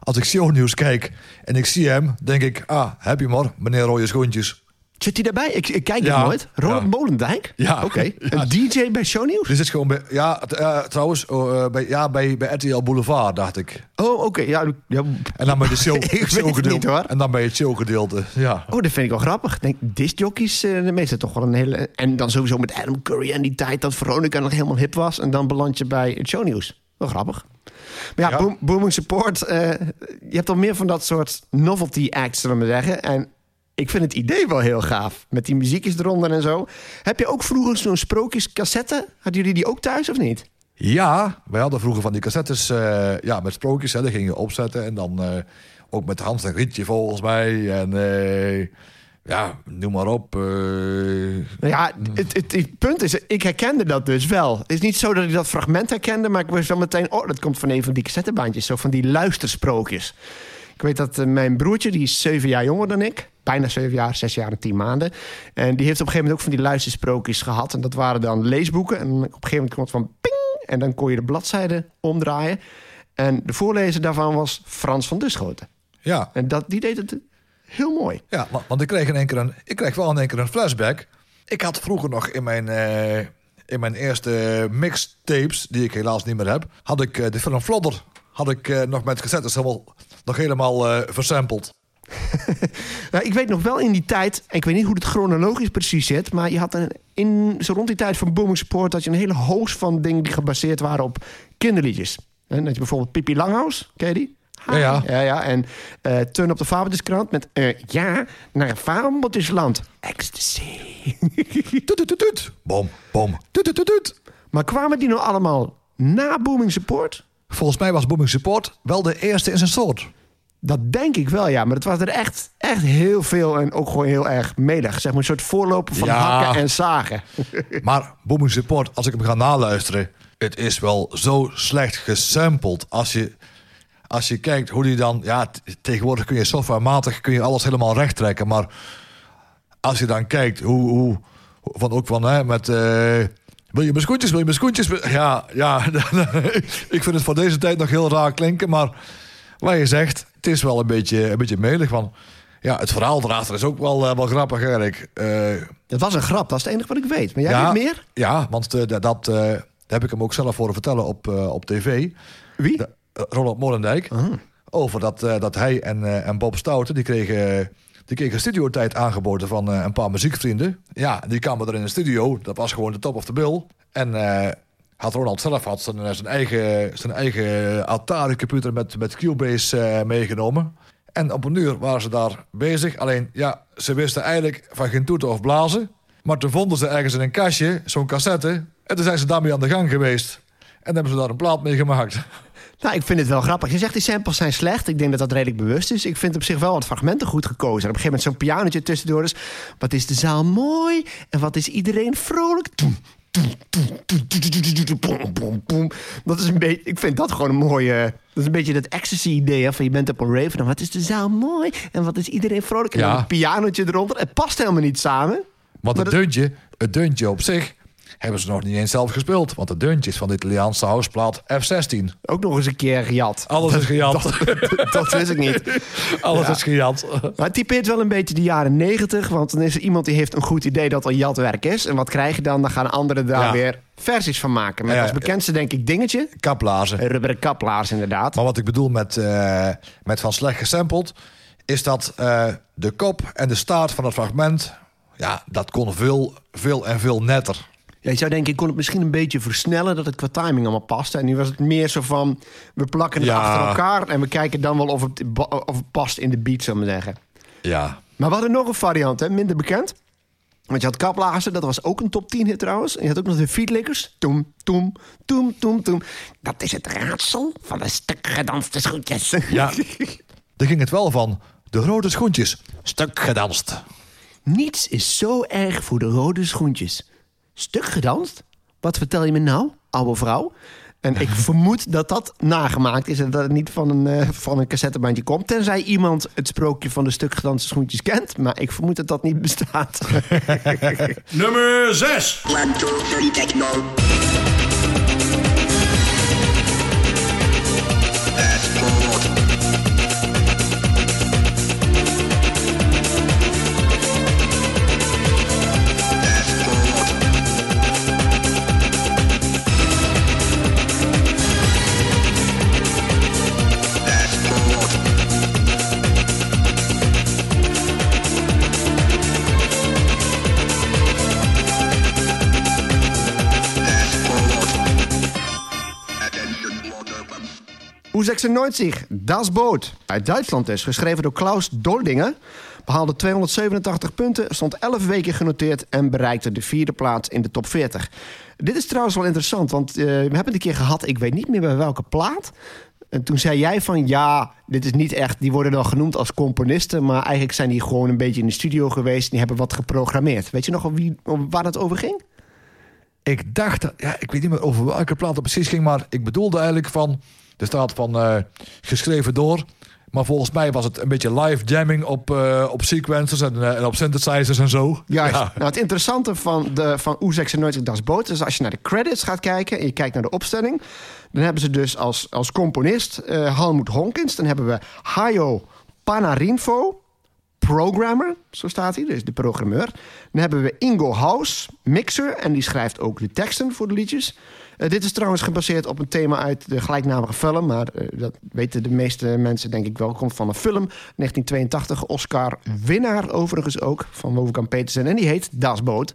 als ik shownieuws kijk en ik zie hem, denk ik... Ah, heb je maar, meneer Rode Schoentjes. Zit hij daarbij? Ik, ik kijk Ja. het nooit. Ronald Ja. Molendijk? Ja. Oké. (laughs) Ja. Een DJ bij Shownieuws? Dit is gewoon bij... Ja, eh, trouwens, oh, eh, bij, ja, bij, bij RTL Boulevard, dacht ik. Oh, oké. Ja, ja. En dan bij de (laughs) show, Ik weet het showgedeelte. niet, hoor. En dan bij het showgedeelte, ja. Oh, dat vind ik wel grappig. Ik denk, discjockeys, uh, de meeste toch wel een hele... En dan sowieso met Adam Curry en die tijd dat Veronica nog helemaal hip was. En dan beland je bij het shownieuws. Wel grappig. Maar ja, Ja. Boom- Booming Support. je hebt al meer van dat soort novelty acts, zullen we zeggen. En ik vind het idee wel heel gaaf. Met die muziekjes eronder en zo. Heb je ook vroeger zo'n sprookjescassette? Hadden jullie die ook thuis of niet? Ja, wij hadden vroeger van die cassettes uh, ja, met sprookjes. Hè, die gingen je opzetten. En dan uh, ook met Hans en Rietje volgens mij. En uh, ja, noem maar op. Nou ja, het, het, het, punt is, ik herkende dat dus wel. Het is niet zo dat ik dat fragment herkende, maar ik wist wel meteen... oh, dat komt van een van die cassettebandjes, zo van die luistersprookjes. Ik weet dat mijn broertje, die is zeven jaar jonger dan ik... bijna zeven jaar, zes jaar en tien maanden... en die heeft op een gegeven moment ook van die luistersprookjes gehad. En dat waren dan leesboeken. En op een gegeven moment kwam het van ping... en dan kon je de bladzijde omdraaien. En de voorlezer daarvan was Frans van Duschoten. Ja. En dat, die deed het heel mooi. Ja, want ik kreeg in één keer een, ik kreeg wel in één keer een flashback. Ik had vroeger nog in mijn, uh, in mijn eerste mixtapes, die ik helaas niet meer heb, had ik uh, de film Flodder had ik uh, nog met cassettes helemaal, nog helemaal versampled. (laughs) nou, ik weet nog wel in die tijd, en ik weet niet hoe het chronologisch precies zit, maar je had een, in zo rond die tijd van Booming Support had je een hele host van dingen die gebaseerd waren op kinderliedjes. En dat je bijvoorbeeld Pippi Langhaus, ken je die? Ja, ja. ja, ja. En uh, Turn op de Fabeltjeskrant met uh, ja, naar Fabeltjesland. Ecstasy. (laughs) toet, toet, toet. Bom, bom. Toet, toet, toet. Maar kwamen die nou allemaal na Booming Support? Volgens mij was Booming Support wel de eerste in zijn soort. Dat denk ik wel, ja. Maar het was er echt, echt heel veel en ook gewoon heel erg medig. Zeg maar een soort voorloper van Ja. hakken en zagen. (laughs) Maar Booming Support, als ik hem ga naluisteren... het is wel zo slecht gesampled. Als je, als je kijkt hoe die dan... Ja, tegenwoordig kun je softwarematig kun je alles helemaal recht trekken. Maar als je dan kijkt hoe... hoe van, ook van hè, met... eh, wil je mijn schoentjes? Wil je schoentjes? (laughs) Ja, ja. (laughs) ik vind het voor deze tijd nog heel raar klinken. Maar wat je zegt, het is wel een beetje, een beetje melig. Van, ja, het verhaal erachter is ook wel, uh, wel grappig, Erik. Uh, Dat was een grap, dat is het enige wat ik weet. Maar jij ja, weet meer? Ja, want uh, dat uh, heb ik hem ook zelf horen vertellen op, op tv. Wie? De, Ronald Molendijk. Uh-huh. Over dat, dat hij en, en Bob Stouten, die kregen... Die kregen studiotijd aangeboden van uh, een paar muziekvrienden. Ja, die kwamen er in de studio. Dat was gewoon de top of the bill. En uh, had Ronald zelf had zijn, zijn eigen, zijn eigen Atari-computer met, met Cubase uh, meegenomen. En op een uur waren ze daar bezig. Alleen, ja, ze wisten eigenlijk van geen toeten of blazen. Maar toen vonden ze ergens in een kastje zo'n cassette. En toen zijn ze daarmee aan de gang geweest. En hebben ze daar een plaat mee gemaakt. (laughs) Nou, ik vind het wel grappig. Je zegt die samples zijn slecht. Ik denk dat dat redelijk bewust is. Ik vind op zich wel wat fragmenten goed gekozen. En op een gegeven moment zo'n pianotje tussendoor. Dus wat is de zaal mooi en wat is iedereen vrolijk. Dat is een beetje, ik vind dat gewoon een mooie. Dat is een beetje dat ecstasy-idee van je bent op een rave. Dan wat is de zaal mooi en wat is iedereen vrolijk. En Ja. dan een pianotje eronder. Het past helemaal niet samen. Want het deuntje, het deuntje op zich hebben ze nog niet eens zelf gespeeld. Want het deuntje is van de Italiaanse houseplaat F16. Ook nog eens een keer gejat. Alles is gejat. Dat wist ik niet. (laughs) Alles Ja. is gejat. Maar het typeert wel een beetje de jaren negentig. Want dan is er iemand die heeft een goed idee dat er jatwerk is. En wat krijg je dan? Dan gaan anderen daar Ja. weer versies van maken. Met Ja, als bekendste denk ik dingetje. Kaplazen. Een rubberen kaplaars inderdaad. Maar wat ik bedoel met, eh, met van slecht gesampled... is dat eh, de kop en de staart van het fragment... ja, dat kon veel, veel en veel netter. Ja, je zou denken, ik kon het misschien een beetje versnellen... dat het qua timing allemaal paste. En nu was het meer zo van... we plakken het Ja. achter elkaar... en we kijken dan wel of het, of het past in de beat, zullen we zeggen. Ja. Maar we hadden nog een variant, hè, minder bekend. Want je had Kaplazen, dat was ook een top 10 hit trouwens. En je had ook nog de Feetlickers. Toem, toem, toem, toem, toem. Dat is het raadsel van de stuk gedanste schoentjes. Ja. (laughs) Daar ging het wel van. De rode schoentjes. Stuk gedanst. Niets is zo erg voor de rode schoentjes. Stuk gedanst? Wat vertel je me nou, oude vrouw? En ik (laughs) vermoed dat dat nagemaakt is en dat het niet van een, eh, van een cassettebandje komt. Tenzij iemand het sprookje van de stuk gedanste schoentjes kent. Maar ik vermoed dat dat niet bestaat. (laughs) Nummer 6. One, two, three, techno. 96, Das Boot. Uit Duitsland dus, geschreven door Klaus Doldinger. Behaalde 287 punten, stond 11 weken genoteerd... en bereikte de vierde plaats in de top 40. Dit is trouwens wel interessant, want eh, we hebben het een keer gehad... ik weet niet meer bij welke plaat. En toen zei jij van, ja, dit is niet echt... die worden dan genoemd als componisten... maar eigenlijk zijn die gewoon een beetje in de studio geweest... die hebben wat geprogrammeerd. Weet je nog wie, waar het over ging? Ik dacht, ja, ik weet niet meer over welke plaat het precies ging, maar ik bedoelde eigenlijk van, er staat van eh, geschreven door, maar volgens mij was het een beetje live jamming op, eh, op sequencers en, eh, en op synthesizers en zo. Juist. Ja. Nou, het interessante van, de, van U96 Das Boot is als je naar de credits gaat kijken en je kijkt naar de opstelling, dan hebben ze dus als, als componist Helmut Honkins, dan hebben we Hayo Panarinfo, programmer, zo staat hij, dus de programmeur. Dan hebben we Ingo Haus, mixer, en die schrijft ook de teksten voor de liedjes. Eh, dit is trouwens gebaseerd op een thema uit de gelijknamige film, maar eh, dat weten de meeste mensen denk ik wel. Het komt van een film, 1982, Oscar-winnaar overigens ook, van Wolfgang Petersen. En die heet Das Boot.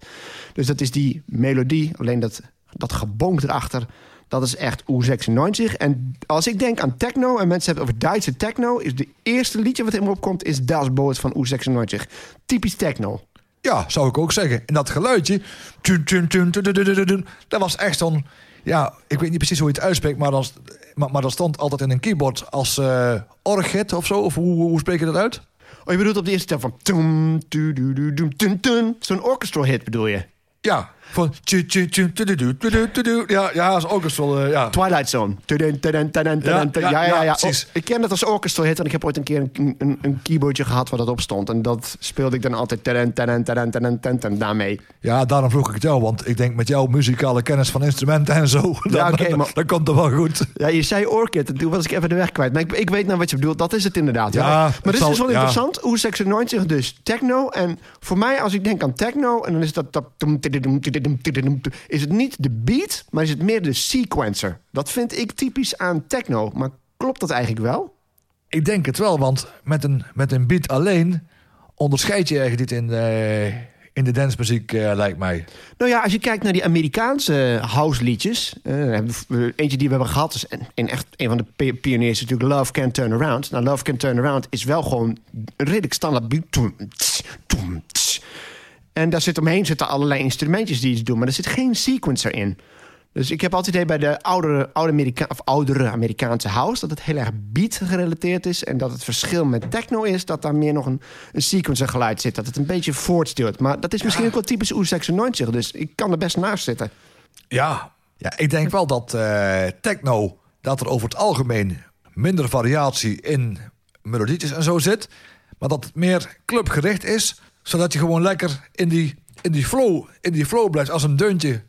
Dus dat is die melodie, alleen dat, dat gebonk erachter... Dat is echt U96. En als ik denk aan techno en mensen hebben het over Duitse techno... is de eerste liedje wat in me opkomt is Das Boot van U96. Typisch techno. Ja, zou ik ook zeggen. En dat geluidje, tun, tun, tun, dat was echt zo'n... Ja, ik weet niet precies hoe je het uitspreekt, maar dat, maar, maar stond altijd in een keyboard als eh, uh, orget of zo. Of hoe, hoe spreek je dat uit? Oh, je bedoelt op de eerste stem van... Zo'n orchestral hit bedoel je? Ja, van tju, tju, tju. Ja, ja, eens wel, eh, ja. Twilight Zone. Ja, ja, ja, ja. ja, precies. ik ken dat als orchestral hit en ik heb ooit een keer een, een, een keyboardje gehad waar dat op stond. En dat speelde ik dan altijd daarmee. Ja, daarom vroeg ik het jou, want ik denk met jouw muzikale kennis van instrumenten en zo, (laughs) dan, maar- dan komt het wel goed. Ja, je zei orchid en toen was ik even de weg kwijt. Maar ik, ik weet nou wat je bedoelt. Dat is het inderdaad. Ja. Ja, maar dit is dus wel ja. interessant. Hoe 96 dus techno. En voor mij, als ik denk aan techno... en dan is dat... dat is het niet de beat, maar is het meer de sequencer. Dat vind ik typisch aan techno. Maar klopt dat eigenlijk wel? Ik denk het wel, want met een, met een beat alleen onderscheid je eigenlijk niet in, eh, in de dancemuziek, eh, lijkt mij. Nou ja, als je kijkt naar die Amerikaanse house liedjes. eh, eentje die we hebben gehad is en, en echt een van de pi- pioniers is natuurlijk Love Can Turn Around. Nou, Love Can Turn Around is wel gewoon een redelijk standaard beat. Toem, tss, toem, tss. En daar zit omheen zitten allerlei instrumentjes die iets doen, maar er zit geen sequencer in. Dus ik heb altijd idee bij de oudere, oude of oudere Amerikaanse house... dat het heel erg beat gerelateerd is. En dat het verschil met techno is dat daar meer nog een, een sequencer geluid zit. Dat het een beetje voortstuurt. Maar dat is misschien ook wel typisch U96. Dus ik kan er best naast zitten. Ja, ja ik denk wel dat eh, techno, dat er over het algemeen minder variatie in melodietjes en zo zit. Maar dat het meer clubgericht is, zodat je gewoon lekker in die, in die, flow, in die flow blijft. Als een deuntje,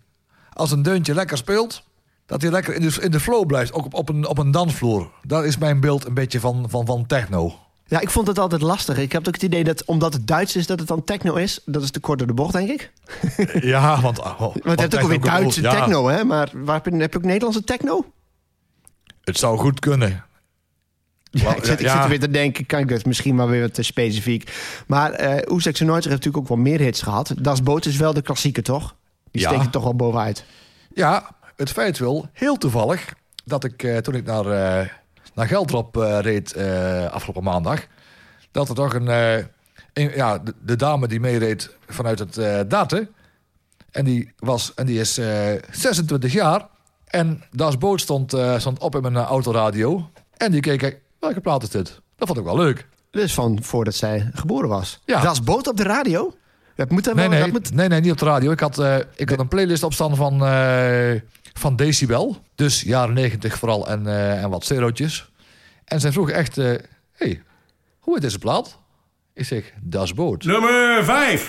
als een deuntje lekker speelt, dat hij lekker in de, in de flow blijft. Ook op, op, een, op een dansvloer. Daar is mijn beeld een beetje van, van, van techno. Ja, ik vond het altijd lastig. Ik heb ook het idee dat omdat het Duits is, dat het dan techno is. Dat is te kort door de bocht, denk ik. (laughs) Ja, want... oh, Want het heeft ook alweer Duitse ja, techno, hè? Maar waar heb je, heb je ook Nederlandse techno? Het zou goed kunnen. Ja, Wel, ik zit, ik ja. zit er weer te denken, kan ik dat misschien wel weer wat te specifiek. Maar eh Oezek heeft natuurlijk ook wel meer hits gehad. Das Boot is wel de klassieker, toch? Die Ja. steekt er toch wel bovenuit. Ja, het feit wil, heel toevallig, dat ik eh, toen ik naar, eh, naar Geldrop eh, reed eh, afgelopen maandag, dat er toch een, eh, een- ja, de, de dame die meereed vanuit het eh Date, en die, was, en die is eh, 26 jaar, en Das Boot stond, eh, stond op in mijn eh, autoradio, en die keek, welke plaat is dit? Dat vond ik wel leuk. Dus van voordat zij geboren was. Ja. Dat is boot op de radio? Dat moet er Nee, wel... nee, Dat moet... nee, nee, niet op de radio. Ik had, eh, ik had een playlist opstaan van, eh, van Decibel. Dus jaren negentig vooral en, eh, en wat zerootjes. En zij vroeg echt, eh, hey, hoe heet deze plaat? Ik zeg, Das Boot. Nummer 5.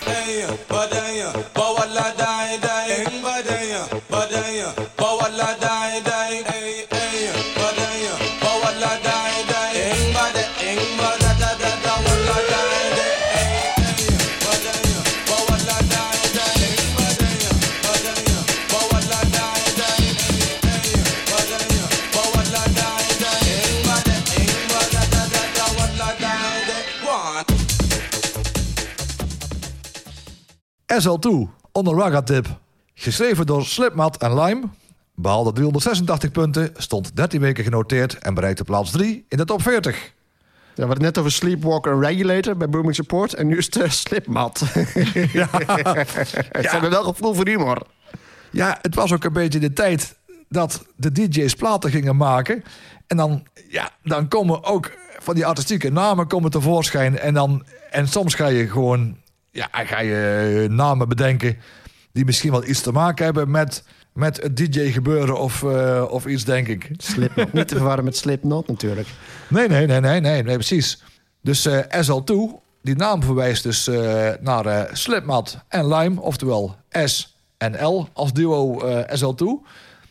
SL2, onder Raga Tip. Geschreven door Slipmat en Lime. Behaalde 386 punten, stond 13 weken genoteerd en bereikte plaats 3 in de top 40. Ja, we hadden het net over Sleepwalker en Regulator bij Booming Support. En nu is het uh, Slipmat. (laughs) Ze hebben wel gevoel voor humor. Ja, het was ook een beetje de tijd dat de DJ's platen gingen maken. En dan, ja, dan komen ook van die artistieke namen komen tevoorschijn. En, dan, en soms ga je gewoon ja, ga je namen bedenken die misschien wel iets te maken hebben met, met het DJ-gebeuren of, eh, of iets, denk ik. Slipknot. Niet te verwarren met Slipknot natuurlijk. Nee, nee, nee, nee, nee, nee precies. Dus eh, SL2, die naam verwijst dus eh, naar eh, Slipmat en Lime, oftewel S en L als duo eh, SL2.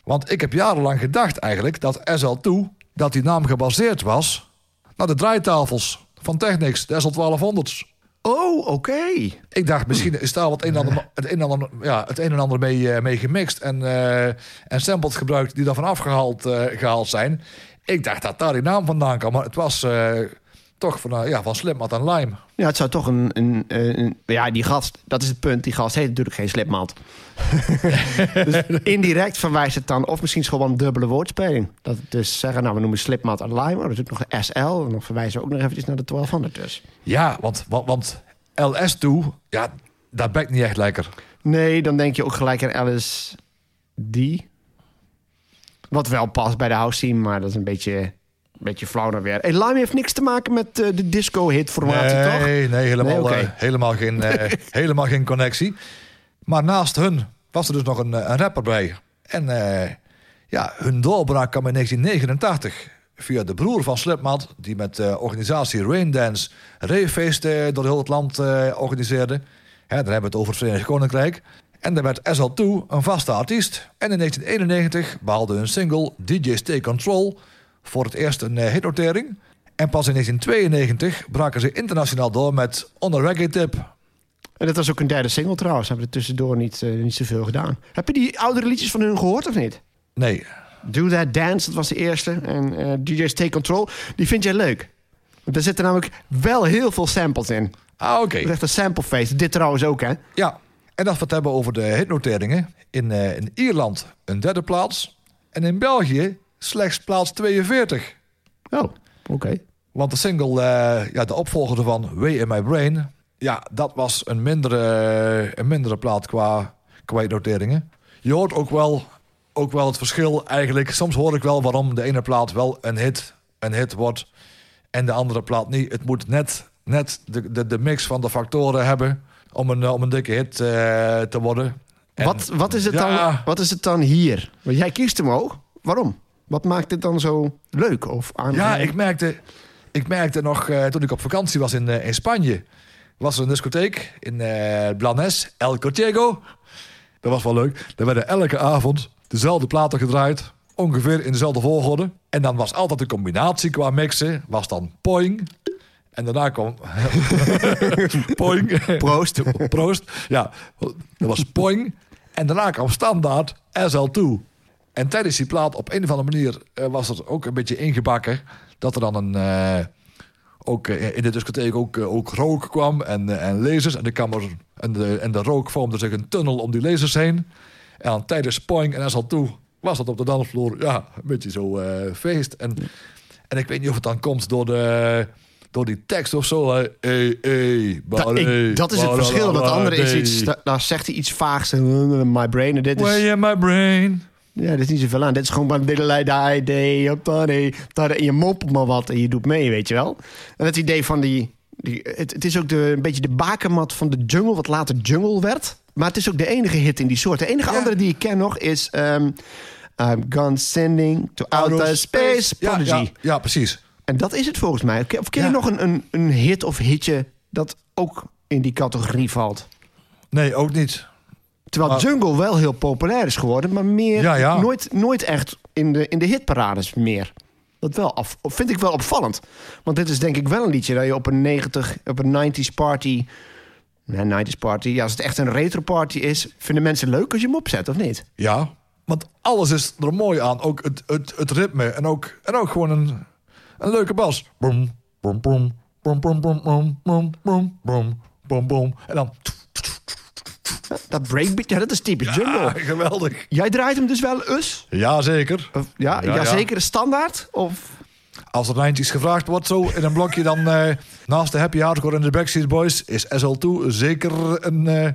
Want ik heb jarenlang gedacht eigenlijk dat SL2, dat die naam gebaseerd was naar de draaitafels van Technics, de SL1200's. Oh, oké. Ik dacht, misschien is daar wat een en ander, het, een en ander, ja, het een en ander mee, eh, mee gemixt en, eh, en samples gebruikt die daarvan afgehaald eh, gehaald zijn. Ik dacht dat daar die naam vandaan kwam, maar het was toch van, eh, ja, van Slipmat en Lime. Ja, het zou toch een, een, een- Ja, die gast, dat is het punt. Die gast heet natuurlijk geen Slipmat. (laughs) dus indirect verwijst het dan... Of misschien gewoon een dubbele woordspeling. Dat dus zeggen, nou, we noemen Slipmat en Lime. Maar er is nog een SL. En dan verwijzen we ook nog eventjes naar de 1200 dus. Ja, want, want, want LS2, ja, dat bekt niet echt lekker. Nee, dan denk je ook gelijk aan LSD. Wat wel past bij de house scene, maar dat is een beetje, beetje flauw dan weer. Hey, Lime heeft niks te maken met eh, de disco-hit-formatie, toch? nee, nee, helemaal, Nee, oké. eh, helemaal, geen, eh, (laughs) helemaal geen connectie. Maar naast hun was er dus nog een, een rapper bij. En ja, hun doorbraak kwam in 1989 via de broer van Slipmat... die met de organisatie Raindance ravefeesten door heel het land organiseerde. Hè, dan hebben we het over het Verenigd Koninkrijk. En daar werd SL2 een vaste artiest. En in 1991 behaalde hun single DJ Stay Control... voor het eerst een eh, hitnotering... En pas in 1992 braken ze internationaal door met On a Reggae Tip. En dat was ook een derde single trouwens. Hebben er tussendoor niet, eh, niet zoveel gedaan. Heb je die oudere liedjes van hun gehoord of niet? Nee, Do That Dance, dat was de eerste. En eh DJ's Take Control, die vind jij leuk. Want er zitten namelijk wel heel veel samples in. ah oké. Is echt een samplefeest. Dit trouwens ook, hè? Ja, en als we het hebben over de hitnoteringen. In, in Ierland een derde plaats. En in België slechts plaats 42. Oh, oké. Want de single, eh, ja, de opvolger ervan, Way in My Brain... ja, dat was een mindere, een mindere plaat qua, qua noteringen. Je hoort ook wel, ook wel het verschil eigenlijk. Soms hoor ik wel waarom de ene plaat wel een hit, een hit wordt... en de andere plaat niet. Het moet net, net de, de, de mix van de factoren hebben... om een, om een dikke hit eh, te worden. En- Wat, wat, is het dan, wat is het dan hier? Want jij kiest hem ook. Waarom? Wat maakt het dan zo leuk of aan? Ja, ik merkte, ik merkte nog eh, toen ik op vakantie was in, eh, in Spanje. Was er een discotheek in eh Blanes, El Cortiego. Dat was wel leuk. Daar werden elke avond dezelfde platen gedraaid. Ongeveer in dezelfde volgorde. En dan was altijd de combinatie qua mixen. Was dan poing. En daarna kwam... (laughs) poing. Proost. (laughs) Proost. Ja, dat was poing. En daarna kwam standaard SL2. En tijdens die plaat op een of andere manier eh, was er ook een beetje ingebakken dat er dan een, eh, ook eh, in de discotheek ook, ook rook kwam en, en lasers. En de, kamer, en, de, en de rook vormde zich een tunnel om die lasers heen. En dan tijdens Poing en SL toe was dat op de dansvloer ja, een beetje zo feest. En, en ik weet niet of het dan komt door, de, door die tekst of zo. Hey, hey, Da- buddy, ik- dat is het verschil. Dat andere is iets, da- daar zegt hij iets vaags. My brain. En dit is, my brain. Ja, dit is niet zoveel aan. Dit is gewoon taddy, en je moppelt maar wat en je doet mee, weet je wel. En het idee van die... die het, het is ook de, een beetje de bakermat van de jungle, wat later jungle werd. Maar het is ook de enige hit in die soort. De enige Ja. andere die ik ken nog is... ehm, I'm gone sending to outer space, Ja, Prodigy. ja, ja, precies. En dat is het volgens mij. Of ken je Ja. nog een, een, een hit of hitje dat ook in die categorie valt? Nee, ook niet. Terwijl Maar- jungle wel heel populair is geworden, maar meer Ja, ja. Nooit, nooit echt in de, in de hitparades meer. Dat wel af, vind ik wel opvallend. Want dit is denk ik wel een liedje dat je op een 90, op een 90s party. Nee, 90s party. Ja, als het echt een retro party is, vinden mensen leuk als je hem opzet, of niet? Ja, want alles is er mooi aan. Ook het, het, het ritme en ook, en ook gewoon een, een leuke bas. Boom, boom, boom, boom, boom, boom, boom, boom, boom, boom, boom, boom. En dan... Dat breakbeat, ja, dat is typisch jungle. geweldig. Jij draait hem dus wel eens? Ja, zeker. Of, ja, Ja, ja, ja. zeker een standaard? Of Als er lijntjes gevraagd wordt zo in een blokje, dan eh, naast de Happy Hardcore en de Backstreet Boys is SL2 zeker een, eh,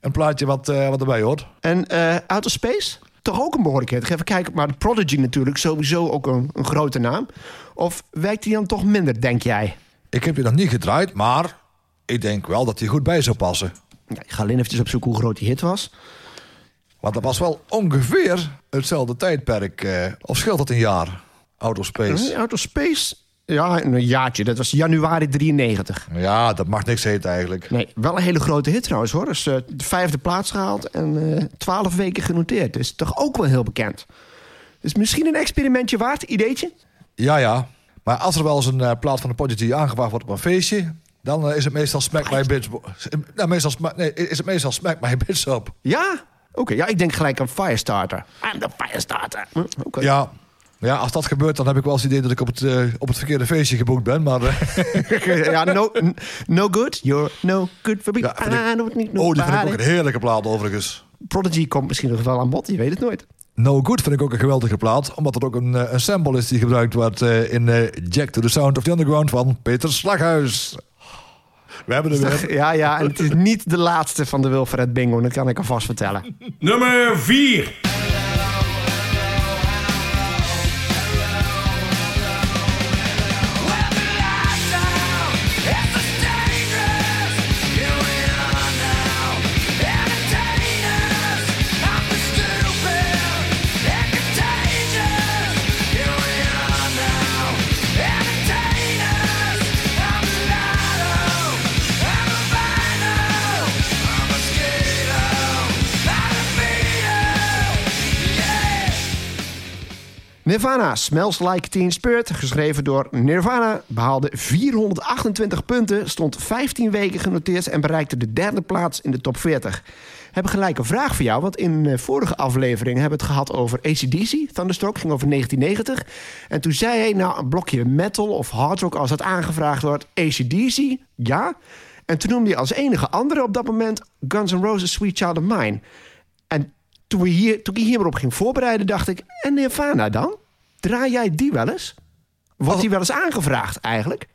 een plaatje wat, eh, wat erbij hoort. En eh Outer Space? Toch ook een behoorlijkheid. Even kijken. Maar Prodigy natuurlijk, sowieso ook een, een grote naam. Of werkt die dan toch minder, denk jij? Ik heb die nog niet gedraaid, maar ik denk wel dat die goed bij zou passen. Ja, ik ga alleen even opzoeken hoe groot die hit was. Want dat was wel ongeveer hetzelfde tijdperk. eh, of scheelt dat een jaar? Outer Space. Eh, Outer Space? Ja, een jaartje. Dat was januari 93. Ja, dat mag niks heten eigenlijk. Nee, wel een hele grote hit trouwens hoor. Dus eh, de vijfde plaats gehaald en eh, twaalf weken genoteerd. Dus toch ook wel heel bekend. Dus misschien een experimentje waard, ideetje? Ja, ja. Maar als er wel eens een eh, plaat van de Prodigy aangevraagd wordt op een feestje... dan eh, is het meestal Smack My Bitch... Nou, meestal, sma- nee, is het meestal Smack My Bitch op. Ja? Oké, ja, ik denk gelijk aan Firestarter. I'm the Firestarter. Hm, Oké. Ja. Ja, als dat gebeurt, dan heb ik wel eens het idee dat ik op het, eh, op het verkeerde feestje geboekt ben. Maar eh, (laughs) ja, no, no good. You're no good for me. Ja, vind ik- don't need oh, die vind ik ook een heerlijke plaat overigens. Prodigy komt misschien nog wel aan bod. Je weet het nooit. No Good vind ik ook een geweldige plaat. Omdat het ook een, een sample is die gebruikt wordt eh, in eh, Jack to the Sound of the Underground van Peter Slaghuis. We hebben er weer. Ja, ja, en het is niet de laatste van de Wilfred Bingo. Dat kan ik alvast vertellen. Nummer 4. Nirvana, Smells Like Teen Spirit, geschreven door Nirvana, behaalde 428 punten, stond 15 weken genoteerd en bereikte de derde plaats in de top 40. We hebben gelijk een vraag voor jou, want in de vorige aflevering hebben we het gehad over ACDC, Thunderstruck, ging over 1990. En toen zei hij, nou een blokje metal of hard rock als dat aangevraagd wordt, ACDC, ja. En toen noemde hij als enige andere op dat moment Guns N' Roses Sweet Child of Mine. En toen, we hier, toen ik hierop op ging voorbereiden, dacht ik... En Nirvana dan? Draai jij die wel eens? Wordt die wel eens aangevraagd eigenlijk?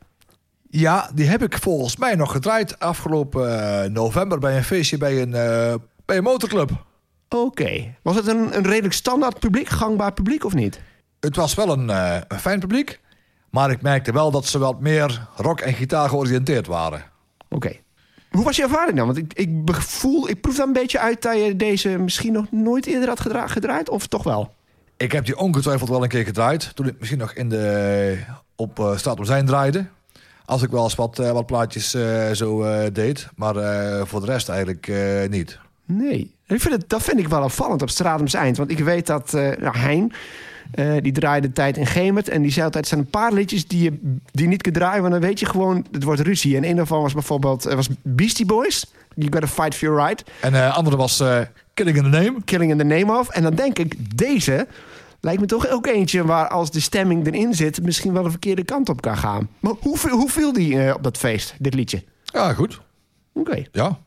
Ja, die heb ik volgens mij nog gedraaid afgelopen eh, november bij een feestje bij een, eh, bij een motorclub. Oké. Was het een, een redelijk standaard publiek, gangbaar publiek of niet? Het was wel een, eh, een fijn publiek. Maar ik merkte wel dat ze wat meer rock en gitaar georiënteerd waren. Oké. Hoe was je ervaring dan? Want ik, ik voel, ik proef daar een beetje uit dat je deze misschien nog nooit eerder had gedra- gedraaid, of toch wel? Ik heb die ongetwijfeld wel een keer gedraaid. Toen ik misschien nog in de, op eh Straat om Zijn draaide. Als ik wel eens wat, eh, wat plaatjes eh, zo deed. Maar voor de rest eigenlijk niet. Nee. Ik vind het, dat vind ik wel opvallend op Stratums Eind. Want ik weet dat nou, Hein, eh, die draaide de tijd in Gemert. En die zei altijd, er zijn een paar liedjes die je die niet kunt draaien. Want dan weet je gewoon, het wordt ruzie. En een daarvan was bijvoorbeeld eh, was Beastie Boys. You gotta fight for your right. En eh andere was Killing in the Name. Killing in the Name of. En dan denk ik, deze, Lijkt me toch ook eentje waar als de stemming erin zit... misschien wel de verkeerde kant op kan gaan. Maar hoe, viel- hoe viel die op dat feest, dit liedje? Ja, goed. Oké. Ja.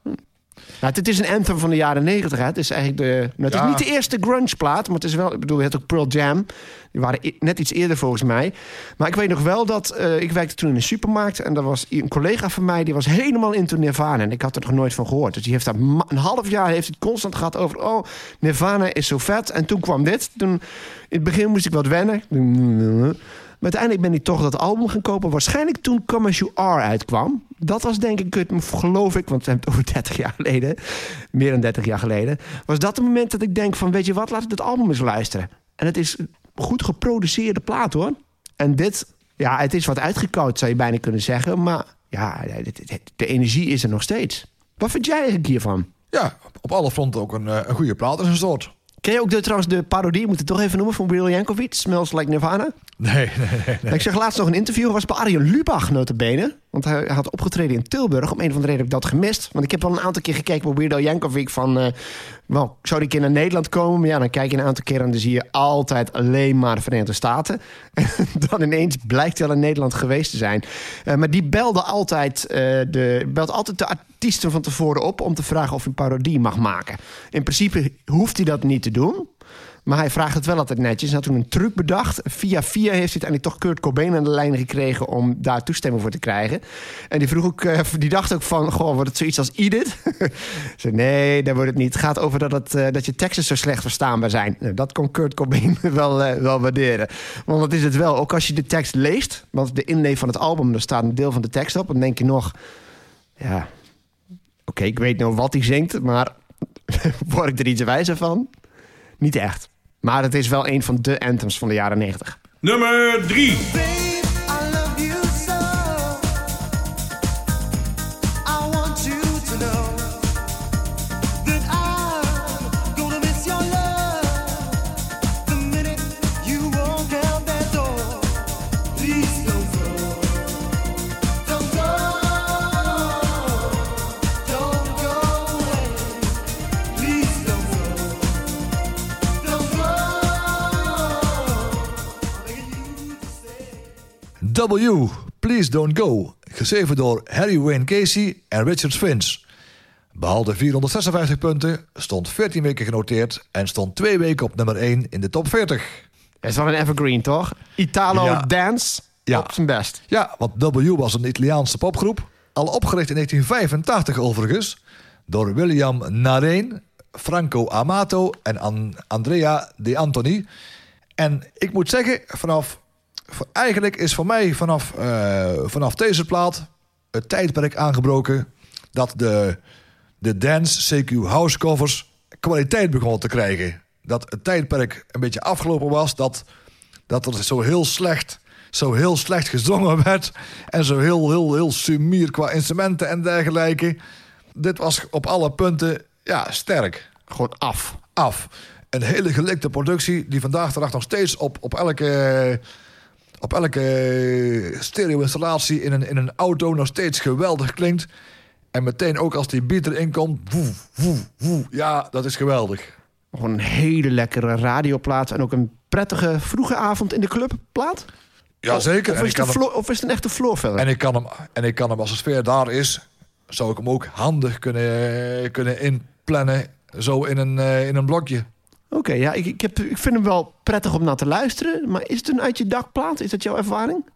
Nou, het is een anthem van de jaren negentig. Het is eigenlijk de. Nou, het Ja. is niet de eerste grunge-plaat, maar het is wel. Ik bedoel, je had ook Pearl Jam. Die waren net iets eerder volgens mij. Maar ik weet nog wel dat. eh, ik werkte toen in een supermarkt. En er was een collega van mij. die was helemaal into Nirvana. En ik had er nog nooit van gehoord. Dus die heeft daar een half jaar. heeft het constant gehad over. Oh, Nirvana is zo vet. En toen kwam dit. Toen, in het begin moest ik wat wennen. Uiteindelijk ben ik toch dat album gaan kopen. Waarschijnlijk toen Come As You Are uitkwam. Dat was denk ik, het, geloof ik, want we hebben het over (laughs) 30 jaar geleden. Meer dan 30 jaar geleden. Was dat het moment dat ik denk van, weet je wat, laat ik het album eens luisteren. En het is goed geproduceerde plaat hoor. En dit, ja, het is wat uitgekoud zou je bijna kunnen zeggen. Maar ja, de energie is er nog steeds. Wat vind jij eigenlijk hiervan? Ja, op alle fronten ook een, eh, een goede plaat is een soort. Ken je ook de, trouwens de parodie, ik moet het toch even noemen, van Will Yankovic, Smells Like Nirvana? Nee, nee, nee. Ik zeg laatst nog een interview, was bij Arjen Lubach notabene. Want hij had opgetreden in Tilburg. Om een of andere reden heb ik dat gemist. Want ik heb al een aantal keer gekeken op Weirdo Jankovic van... wel, zou die keer naar Nederland komen? Maar ja, dan kijk je een aantal keer en dan zie je altijd alleen maar de Verenigde Staten. (laughs) En dan ineens blijkt hij al in Nederland geweest te zijn. Eh, maar die belde altijd, eh, de, belt altijd de artiesten van tevoren op... om te vragen of hij parodie mag maken. In principe hoeft hij dat niet te doen... Maar hij vraagt het wel altijd netjes. Hij had toen een truc bedacht. Via via heeft hij uiteindelijk toch Kurt Cobain aan de lijn gekregen... om daar toestemming voor te krijgen. En die vroeg ook, eh, die dacht ook van... Goh, wordt het zoiets als Edith? (laughs) Ze nee, dat wordt het niet. Het gaat over dat, het, eh, dat je teksten zo slecht verstaanbaar zijn. Nou, dat kon Kurt Cobain (laughs) wel, eh, wel waarderen. Want dat is het wel. Ook als je de tekst leest... want de inlee van het album, daar staat een deel van de tekst op... dan denk je nog... Ja, oké, ik weet nou wat hij zingt... maar (laughs) word ik er iets wijzer van? Niet echt. Maar het is wel een van de anthems van de jaren 90. Nummer 3. W, Please Don't Go. Geschreven door Harry Wayne Casey en Richard Finch. Behaalde 456 punten, stond 14 weken genoteerd... en stond twee weken op nummer 1 in de top 40. Het is wel een evergreen, toch? Italo Ja. dance Ja. op zijn best. Ja, want W was een Italiaanse popgroep. Al opgericht in 1985 overigens. Door William Nareen, Franco Amato en An- Andrea De Antoni. En ik moet zeggen, vanaf, eigenlijk is voor mij vanaf, eh, vanaf deze plaat het tijdperk aangebroken dat de, de dance CQ house covers kwaliteit begonnen te krijgen. Dat het tijdperk een beetje afgelopen was, dat, dat er zo heel slecht, zo heel slecht gezongen (laughs) werd en zo heel, heel, heel sumier qua instrumenten en dergelijke. Dit was op alle punten ja, sterk Gewoon af. af. Een hele gelikte productie die vandaag de dag nog steeds op, op elke, op elke stereo-installatie in een, in een auto nog steeds geweldig klinkt. En meteen ook als die beat erin komt, woe, woe, woe. Ja, dat is geweldig. Gewoon een hele lekkere radioplaat. En ook een prettige vroege avond in de clubplaat. Ja, zeker. Of is, het hem, of is het een echte floorfiller? en, ik kan hem, en ik kan hem, als de sfeer daar is, zou ik hem ook handig kunnen, kunnen inplannen. Zo in een, eh, in een blokje. Oké, ja, ik, ik, heb, ik vind hem wel prettig om naar te luisteren. Maar is het een uit je dakplaat? Is dat jouw ervaring?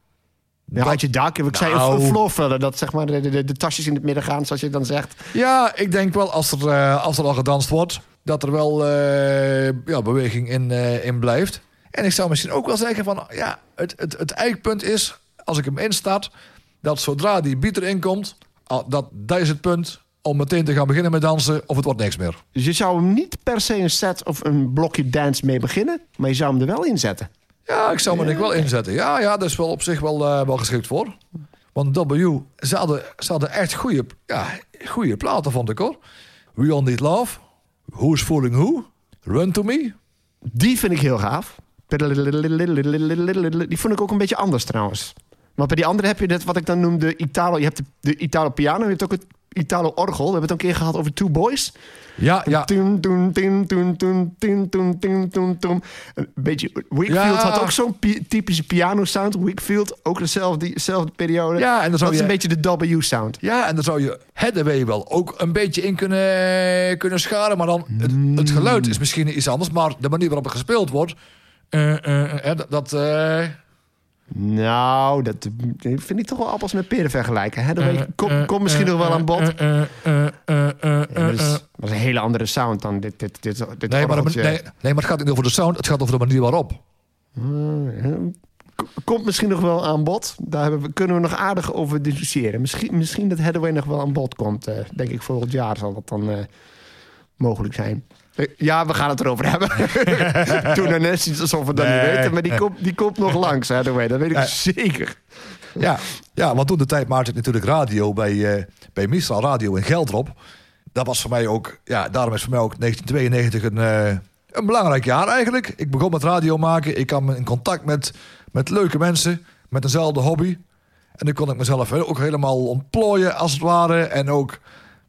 Ja, uit je dak. Ik zei Nou. een, een floorfiller. Dat zeg maar de, de, de tasjes in het midden gaan, zoals je dan zegt. Ja, ik denk wel als er, eh, als er al gedanst wordt, dat er wel eh, ja, beweging in, eh, in blijft. En ik zou misschien ook wel zeggen van, ja, het, het, het eikpunt is, als ik hem instart, dat zodra die beat erin komt, dat, dat is het punt om meteen te gaan beginnen met dansen of het wordt niks meer. Dus je zou hem niet per se een set of een blokje dance mee beginnen. Maar je zou hem er wel in zetten. Ja, ik zou me denk wel inzetten. Ja, ja, dat is wel op zich wel, eh, wel geschikt voor. Want W, ze hadden, ze hadden echt goede, ja, goede platen, vond ik hoor. We All Need Love, Who's Fooling Who, Run To Me. Die vind ik heel gaaf. Die vond ik ook een beetje anders trouwens. Want bij die andere heb je dat wat ik dan noem de Italo. Je hebt de, de Italo piano, je hebt ook het Italo-orgel. We hebben het een keer gehad over Two Boys. Ja, ja. Toen, toen, toen, toen, toen, toen, toen, toen, toen, toen. Een beetje... Wakefield Ja. had ook zo'n pi- typische piano-sound. Wakefield, ook dezelfde, dezelfde periode. Ja, en dan zou dat is je- een beetje de W-sound. Ja, en dan zou je Hathaway wel ook een beetje in kunnen, kunnen scharen. Maar dan, het, het geluid is misschien iets anders. Maar de manier waarop het gespeeld wordt... eh, eh, eh, dat... dat eh, Nou, dat vind ik toch wel appels met peren vergelijken. Hè? Dan weet je, kom, eh, kom misschien eh, nog wel aan bod. eh, eh, eh, eh, eh, dat, is, eh. dat is een hele andere sound dan dit, dit, dit, dit Nee maar, nee, nee, maar het gaat niet over de sound. Het gaat over de manier waarop. Komt misschien nog wel aan bod. Daar hebben we, kunnen we nog aardig over discussiëren. Misschien, misschien dat Hathaway nog wel aan bod komt. eh, denk ik volgend jaar zal dat dan eh, mogelijk zijn. Eh, Ja, we gaan het erover hebben. (laughs) Toen er net iets alsof we dat Nee, niet weten. Maar die, komt, die komt nog (laughs) langs, Hathaway. Dat weet ik zeker. Ja, ja, want toen de tijd maakte ik natuurlijk radio bij, eh bij Mistral Radio in Geldrop. Dat was voor mij ook, ja, daarom is voor mij ook 1992 een, eh, een belangrijk jaar eigenlijk. Ik begon met radio maken. Ik kwam in contact met, met leuke mensen met dezelfde hobby. En dan kon ik mezelf ook helemaal ontplooien als het ware. En ook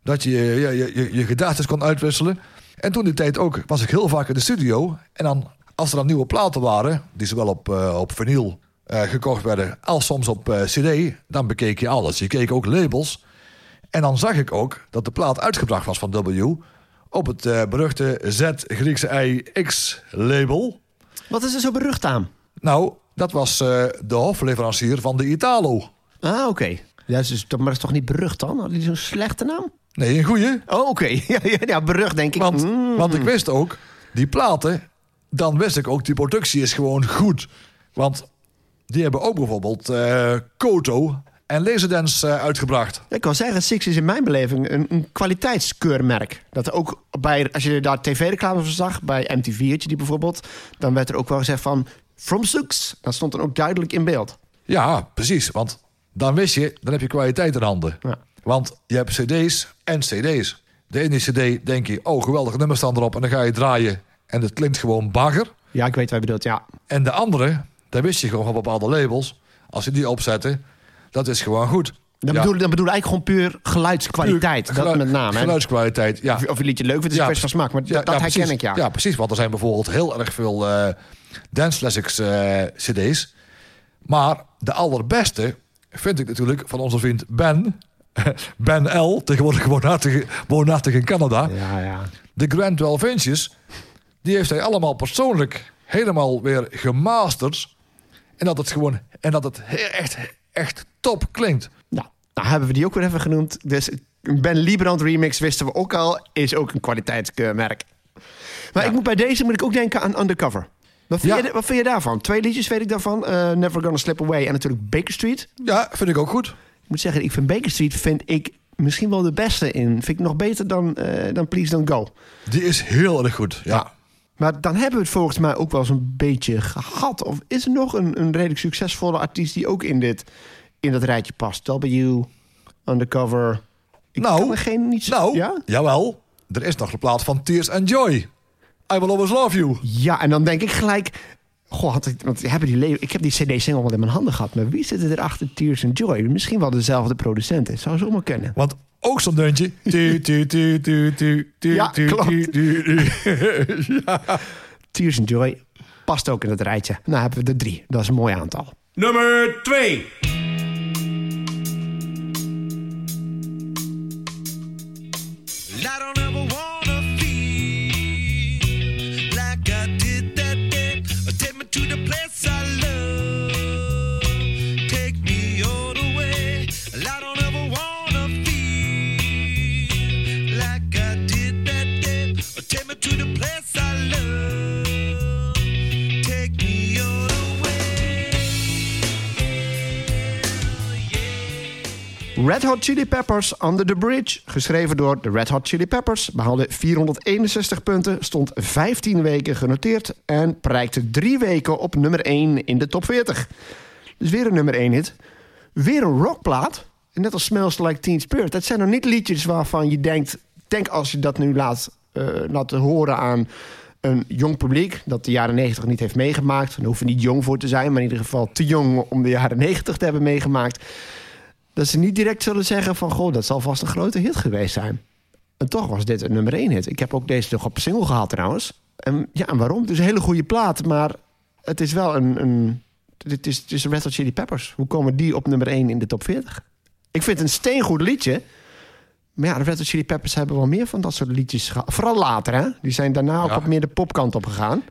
dat je je, je, je, je gedachten kon uitwisselen. En toen die tijd ook was ik heel vaak in de studio. En dan, als er dan nieuwe platen waren, die zowel op, eh, op vinyl eh, gekocht werden als soms op eh, cd, dan bekeek je alles. Je keek ook labels. En dan zag ik ook dat de plaat uitgebracht was van W op het beruchte Z Griekse I X label. Wat is er zo berucht aan? Nou, dat was de hofleverancier van de Italo. Ah, oké. Ja, maar dat is toch niet berucht dan? Had die zo'n slechte naam? Nee, een goeie. Oh, oké. (laughs) Ja, ja, ja, berucht denk ik. Want, Mm. want ik wist ook, die platen, dan wist ik ook, die productie is gewoon goed. Want die hebben ook bijvoorbeeld eh Koto en Laserdance eh, uitgebracht. Ik kan zeggen, Six is in mijn beleving een, een kwaliteitskeurmerk. Dat ook bij, als je daar tv-reclame van zag, bij MTV'tje die bijvoorbeeld, dan werd er ook wel gezegd van From Six. Dat stond dan ook duidelijk in beeld. Ja, precies. Want dan wist je, dan heb je kwaliteit in handen. Ja. Want je hebt cd's en cd's. De ene cd denk je, oh geweldige nummers staan erop. En dan ga je draaien en het klinkt gewoon bagger. Ja, ik weet wat je bedoelt, ja. En de andere, daar wist je gewoon van bepaalde labels. Als je die opzetten, dat is gewoon goed. Dan, Ja. bedoel, dan bedoel ik eigenlijk gewoon puur geluidskwaliteit. Puur dat met name. hè. Geluidskwaliteit, ja. Of, of je liedje leuk vindt, is een kwestie van smaak. Maar dat, dat herken precies. ik, ja. Ja, precies. Want er zijn bijvoorbeeld heel erg veel eh Dance Classics eh, cd's. Maar de allerbeste vind ik natuurlijk van onze vriend Ben. (laughs) Ben L, tegenwoordig woonachtig, woonachtig in Canada. Ja, ja. De Grand 12 Inches. Die heeft hij allemaal persoonlijk helemaal weer gemasterd. En dat het gewoon, en dat het he- echt, echt top klinkt. Nou, nou hebben we die ook weer even genoemd. Dus Ben Liebrand remix wisten we ook al, is ook een kwaliteitsmerk. Maar ik moet bij deze moet ik ook denken aan Undercover. Wat vind, Ja. je, wat vind je daarvan? Twee liedjes weet ik daarvan. Eh, Never Gonna Slip Away en natuurlijk Baker Street. Ja, vind ik ook goed. Ik moet zeggen, ik vind Baker Street vind ik misschien wel de beste in. Vind ik nog beter dan, eh, dan Please Don't Go. Die is heel erg goed. Ja. Maar dan hebben we het volgens mij ook wel eens een beetje gehad. Of is er nog een, een redelijk succesvolle artiest die ook in, dit, in dat rijtje past? W, Undercover. Ik Nou, kan er geen niet zo- Nou, Ja? jawel. Er is nog de plaat van Tears and Joy. I Will Always Love You. Ja, en dan denk ik gelijk... Goh, had ik, want hebben die ik heb die CD-single wel in mijn handen gehad. Maar wie zit er achter Tears and Joy? Misschien wel dezelfde producenten. Zou zomaar kunnen. Want ook zo'n deuntje. Ja, klopt. Tears and Joy past ook in het rijtje. Nou hebben we er drie. Dat is een mooi aantal. Nummer 2. Red Hot Chili Peppers Under the Bridge. Geschreven door de Red Hot Chili Peppers. Behaalde 461 punten. Stond 15 weken genoteerd. En prijkte drie weken op nummer 1 in de top 40. Dus weer een nummer 1 hit. Weer een rockplaat. En net als Smells Like Teen Spirit. Dat zijn nog niet liedjes waarvan je denkt... Denk als je dat nu laat, laat horen aan een jong publiek... dat de jaren 90 niet heeft meegemaakt. Daar hoef je niet jong voor te zijn... maar in ieder geval te jong om de jaren 90 te hebben meegemaakt dat ze niet direct zullen zeggen van... goh, dat zal vast een grote hit geweest zijn. En toch was dit een nummer één hit. Ik heb ook deze nog op single gehad trouwens. En ja, en waarom? Het is een hele goede plaat, maar het is wel een... een het, is, het is Red Hot Chili Peppers. Hoe komen die op nummer één in de top 40? Ik vind het een steengoed liedje. Maar ja, de Red Hot Chili Peppers hebben wel meer van dat soort liedjes gehad. Vooral later, hè? Die zijn daarna ook Ja. wat meer de popkant op gegaan.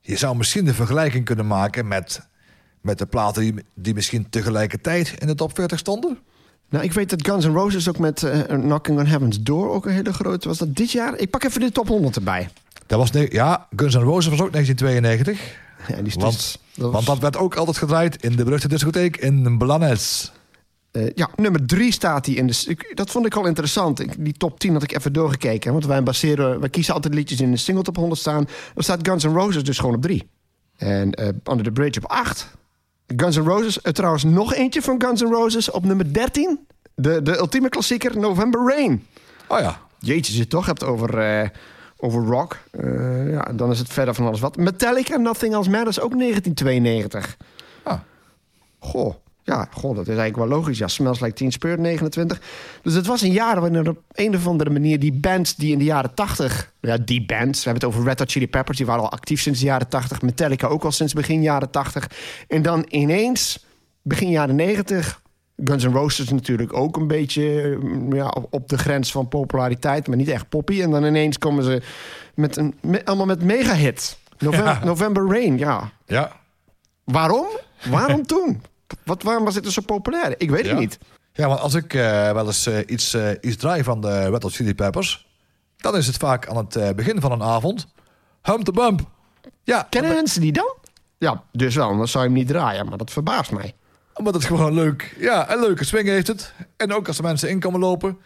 Je zou misschien de vergelijking kunnen maken met, met de platen die, die misschien tegelijkertijd in de top 40 stonden. Nou, ik weet dat Guns N' Roses ook met eh, Knocking on Heaven's Door ook een hele grote... Was dat dit jaar? Ik pak even de top 100 erbij. Dat was, ja, Guns N' Roses was ook 1992. Ja, die is Want, dat was- want dat werd ook altijd gedraaid in de beruchte discotheek in Blanes. Eh, ja, nummer drie staat die in de... ik- Dat vond ik al interessant. Ik- die top 10 had ik even doorgekeken. Want wij baseren... Wij kiezen altijd liedjes in de single top 100 staan. Dan staat Guns N' Roses dus gewoon op drie. En eh, Under the Bridge op acht. Guns N' Roses... eh, trouwens nog eentje van Guns N' Roses op nummer 13. De, de ultieme klassieker November Rain. Oh ja, Jeetje, als je het toch hebt over, eh, over rock. eh, ja, dan is het verder van alles wat. Metallica, Nothing Else Matters, ook 1992. Ah. Goh, ja, goh, dat is eigenlijk wel logisch. Ja, Smells Like Teen Spirit, 29. Dus het was een jaar waarin er op een of andere manier... die bands die in de jaren 80... Ja, die bands, we hebben het over Red Hot Chili Peppers... die waren al actief sinds de jaren 80. Metallica ook al sinds begin jaren 80. En dan ineens, begin jaren 90... Guns N' Roses natuurlijk ook een beetje mm, ja, op- op de grens van populariteit, maar niet echt poppy. En dan ineens komen ze met een, met, allemaal met mega-hit. November, Ja. November Rain, ja. ja. Waarom? Waarom (laughs) toen? Wat, waarom was dit dus zo populair? Ik weet het Ja. niet. Ja, want als ik eh, wel eens eh, iets, eh, iets draai van de Red Hot Chili Peppers... dan is het vaak aan het begin van een avond... Hump the Bump. Ja, Kennen mensen die dan? Ja, dus wel, anders zou je hem niet draaien, maar dat verbaast mij. Omdat het gewoon leuk, ja, een leuke swing heeft het. En ook als er mensen in komen lopen.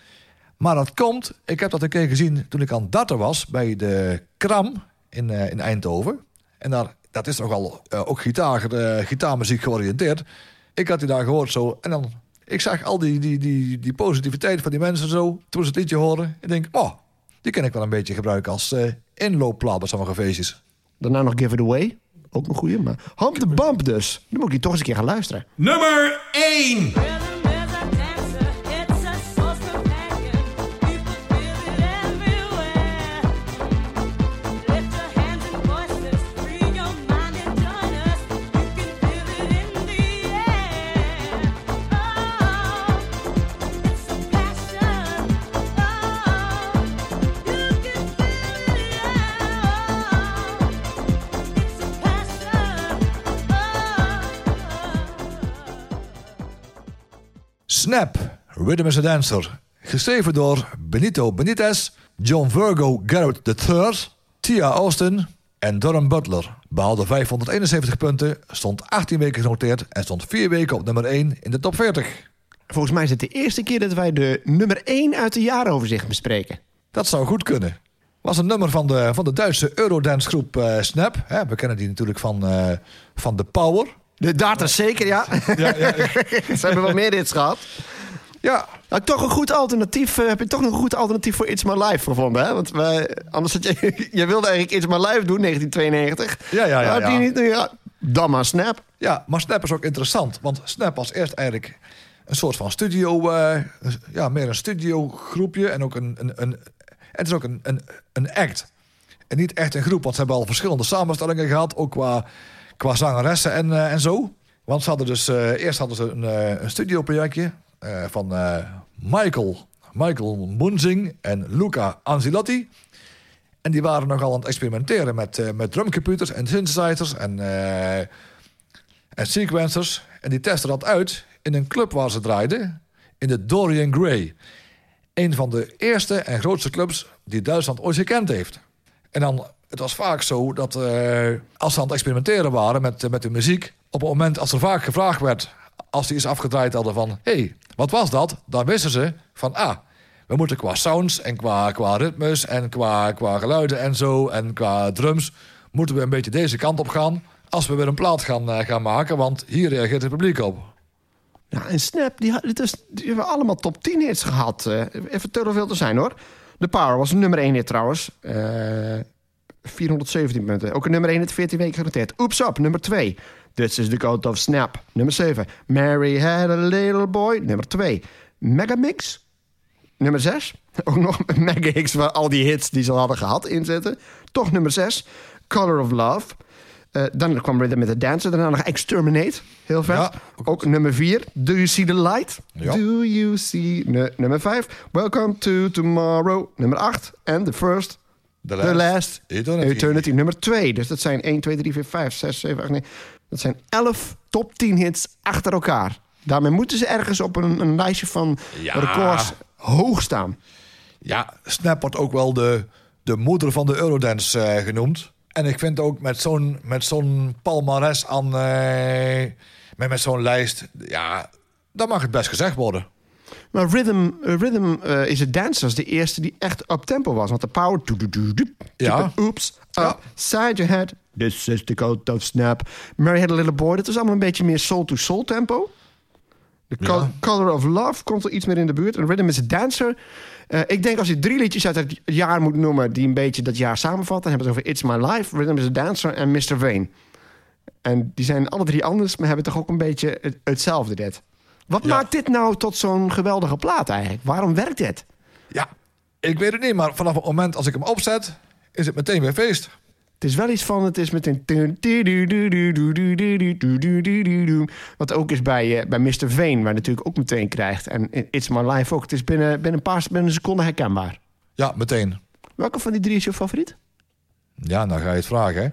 Maar dat komt, ik heb dat een keer gezien toen ik aan het darten was bij de Kram in, eh, in Eindhoven. En daar, dat is nogal eh, ook gitaar, eh, gitaarmuziek georiënteerd. Ik had die daar gehoord zo. En dan, ik zag al die, die, die, die positiviteit van die mensen zo. Toen ze het liedje horen. Ik denk, oh, die kan ik wel een beetje gebruiken als eh, inloopplaat bij sommige feestjes. Daarna nog Give It Away. Ook een goeie, maar Hump the Bump dus. Dan moet ik die toch eens een keer gaan luisteren. Nummer 1. Snap, Rhythm is a Dancer. Geschreven door Benito Benitez, John Virgo Garrett III, Tia Austin en Durham Butler. Behaalde 571 punten, stond 18 weken genoteerd... en stond 4 weken op nummer 1 in de top 40. Volgens mij is het de eerste keer dat wij de nummer 1 uit de jaaroverzicht bespreken. Dat zou goed kunnen. Was een nummer van de, van de Duitse Eurodance groep eh, Snap. Hè, we kennen die natuurlijk van, eh, van The Power. De data zeker, ja. Ja, ja, ja. (laughs) Ze hebben wel meer hits gehad. ja, Nou, toch een goed alternatief. eh, heb je toch nog een goed alternatief voor It's My Life gevonden? Hè? Want wij, anders had je, (laughs) je wilde eigenlijk It's My Life doen, 1992. Ja, ja, ja, heb je niet, ja, dan maar Snap. Ja, maar Snap is ook interessant. Want Snap was eerst eigenlijk een soort van studio... eh, ja, meer een studiogroepje. En ook een... een, een het is ook een, een, een act. En niet echt een groep, want ze hebben al verschillende samenstellingen gehad. Ook qua, qua zangeressen en, eh, en zo. Want ze hadden dus... eh, eerst hadden ze een, eh, een studioprojectje van Michael... Michael en Luca Anzilotti. En die waren nogal aan het experimenteren met, met drumcomputers en synthesizers en, en sequencers. En die testen dat uit in een club waar ze draaiden, in de Dorian Gray. Een van de eerste en grootste clubs die Duitsland ooit gekend heeft. En dan, het was vaak zo dat eh, als ze aan het experimenteren waren met, eh, met de muziek... op het moment als er vaak gevraagd werd, als die eens afgedraaid hadden van... hé, hey, wat was dat? Dan wisten ze van, ah, we moeten qua sounds en qua, qua ritmes en qua, qua geluiden en zo... en qua drums, moeten we een beetje deze kant op gaan... als we weer een plaat gaan, eh, gaan maken, want hier reageert het publiek op. Ja, en Snap, die, is, die hebben allemaal top 10 hits gehad. eh, even te veel te zijn hoor. The Power was nummer 1 hit trouwens. 417 punten. Ook een nummer 1 in het 14 weken genoteerd. Oops Up, nummer 2. This is the Code of Snap, nummer 7. Mary had a little boy, nummer 2. Megamix, nummer 6. (laughs) Ook nog een Mega X waar al die hits die ze al hadden gehad in zitten. Toch nummer 6. Color of Love. Eh, dan kwam Rhythm with the Dancer. Daarna nog Exterminate. Heel vet. Ja. Ook nummer 4. Do You See the Light? Ja. Do You See... Nu- nummer 5. Welcome to Tomorrow. Nummer 8. En The First... The The Last Last Eternity. Eternity. nummer 2. Dus dat zijn 1, 2, 3, 4, 5, 6, 7, 8, 9. Dat zijn 11 top 10 hits achter elkaar. Daarmee moeten ze ergens op een, een lijstje van Ja. records hoog staan. Ja, Snap wordt ook wel de, de moeder van de Eurodance eh, genoemd. En ik vind ook met zo'n, met zo'n palmares aan... eh, met, met zo'n lijst... Ja, dat mag het best gezegd worden. Maar Rhythm, eh, Rhythm eh, is het Dancers de eerste die echt up tempo was. Want de power... doe, doe, doe, Ja. Oops. Ja. Up. Side your head. This is the code of snap. Mary had a little boy. Dat was allemaal een beetje meer soul-to-soul tempo. The Ja. Color of Love komt er iets meer in de buurt. En Rhythm is a Dancer. Eh, ik denk als je drie liedjes uit het jaar moet noemen... die een beetje dat jaar samenvatten... dan hebben we het over It's My Life, Rhythm is a Dancer en Mr. Vane. En die zijn alle drie anders... maar hebben toch ook een beetje het- hetzelfde dit. Wat Ja. maakt dit nou tot zo'n geweldige plaat eigenlijk? Waarom werkt dit? Ja, ik weet het niet, maar vanaf het moment als ik hem opzet... is het meteen weer feest. Het is wel iets van, het is meteen... Wat ook is bij, eh, bij Mr. Vane, waar je natuurlijk ook meteen krijgt. En It's My Life ook. Het is binnen, binnen, een, paar, binnen een seconde herkenbaar. Ja, meteen. Welke van die drie is je favoriet? Ja, dan ga je het vragen, hè.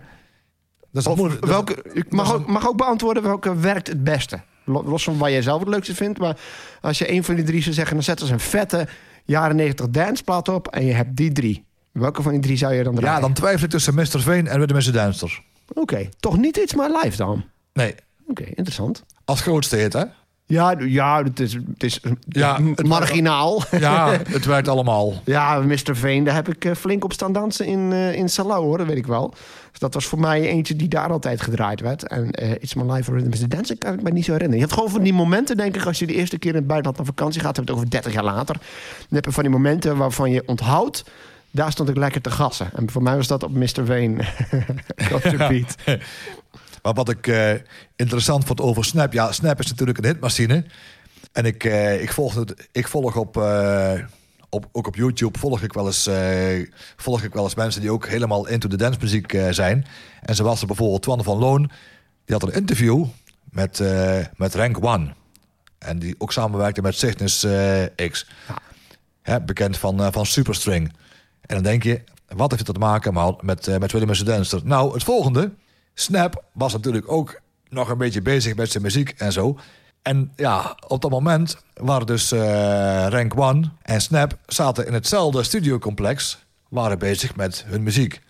Dat is Of. Dat welke, ik mag, ook, mag ook beantwoorden welke werkt het beste. Lo- Los van wat jij zelf het leukste vindt. Maar als je een van die drie zou zeggen... dan zet er een vette jaren 90 danceplaat op... en je hebt die drie. Welke van die drie zou je dan draaien? Ja, dan twijfel ik tussen Mr. Veen en a Dancer. Oké, toch niet It's My Life dan? Nee, Oké, interessant. als grootste hit, hè. Ja, ja het is, het is Ja, het- marginaal. Ja, het werkt allemaal. (laughs) Ja, Mr. Veen, daar heb ik eh, flink op staan dansen in, eh in Salau, hoor. Dat weet ik wel. Dus dat was voor mij eentje die daar altijd gedraaid werd. En eh It's My Life Rhythm is the Dance kan ik me niet zo herinneren. Je hebt gewoon van die momenten, denk ik, als je de eerste keer in het buitenland naar vakantie gaat, heb je het over 30 jaar later. Dan heb je van die momenten waarvan je onthoudt, daar stond ik lekker te gassen. En voor mij was dat op Mr. Veen. (laughs) (laughs) Beat. Maar wat ik eh, interessant vond over Snap... Ja, Snap is natuurlijk een hitmachine. En ik, eh, ik, volg, het, ik volg op, eh, op... Ook op YouTube volg ik, wel eens, volg ik wel eens mensen... die ook helemaal into de dancemuziek eh, zijn. En zo was er bijvoorbeeld Twan van Loon. Die had een interview met, met Rank One. En die ook samenwerkte met Cygnus X. Hè, bekend van, van Superstring. En dan denk je, wat heeft het te maken met, met Willem en Dancer? Nou, het volgende. Snap was natuurlijk ook nog een beetje bezig met zijn muziek en zo. En ja, op dat moment waren dus eh, Rank One en Snap zaten in hetzelfde studiocomplex, waren bezig met hun muziek.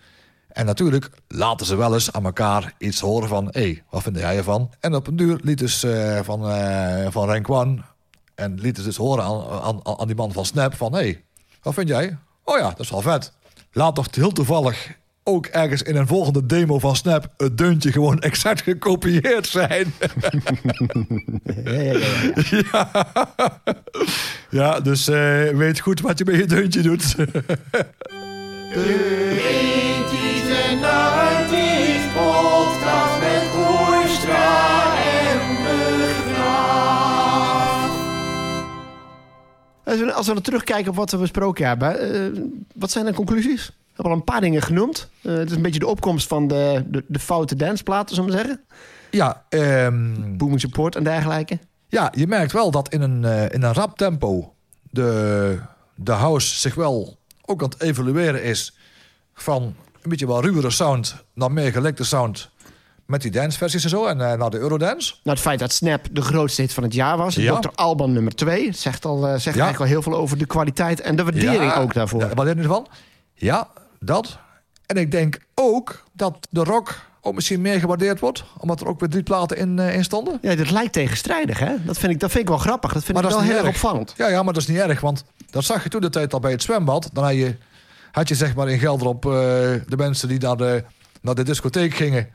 En natuurlijk laten ze wel eens aan elkaar iets horen van... hé, hey, wat vind jij ervan? En op een duur liet dus eh, van, eh, van Rank One... en liet dus horen aan, aan, aan die man van Snap van... hé, hey, wat vind jij? Oh ja, dat is wel vet. Laat toch heel toevallig ook ergens in een volgende demo van Snap... het deuntje gewoon exact gekopieerd zijn. Ja, ja, ja, ja. ja. ja, dus eh, weet goed wat je met je deuntje doet. Als we, als we dan terugkijken op wat we besproken hebben, eh, wat zijn de conclusies? Hebben al een paar dingen genoemd. Eh, het is een beetje de opkomst van de, de, de foute danceplaten, zullen we maar zeggen. ja, ehm, Booming support en dergelijke. Ja, je merkt wel dat in een, eh, in een rap tempo de, de house zich wel ook aan het evolueren is van een beetje wel ruwere sound naar meer gelekte sound met die danceversies en zo en eh, naar de Eurodance. Nou, het feit dat Snap de grootste hit van het jaar was. Ja. Dr. Alban nummer 2. Zegt, al, eh, zegt Ja. eigenlijk al heel veel over de kwaliteit en de waardering ook daarvoor. Ja, wat je ervan? Ja, dat. En ik denk ook dat de rock ook misschien meer gewaardeerd wordt, omdat er ook weer drie platen in, eh, in stonden. Ja, dat lijkt tegenstrijdig, hè? Dat vind ik, dat vind ik wel grappig. Dat vind Maar ik dat wel heel erg opvallend. Ja, ja, maar dat is niet erg, want dat zag je toen de tijd al bij het zwembad. Dan had je, had je zeg maar in Gelderop eh, de mensen die naar de, naar de discotheek gingen...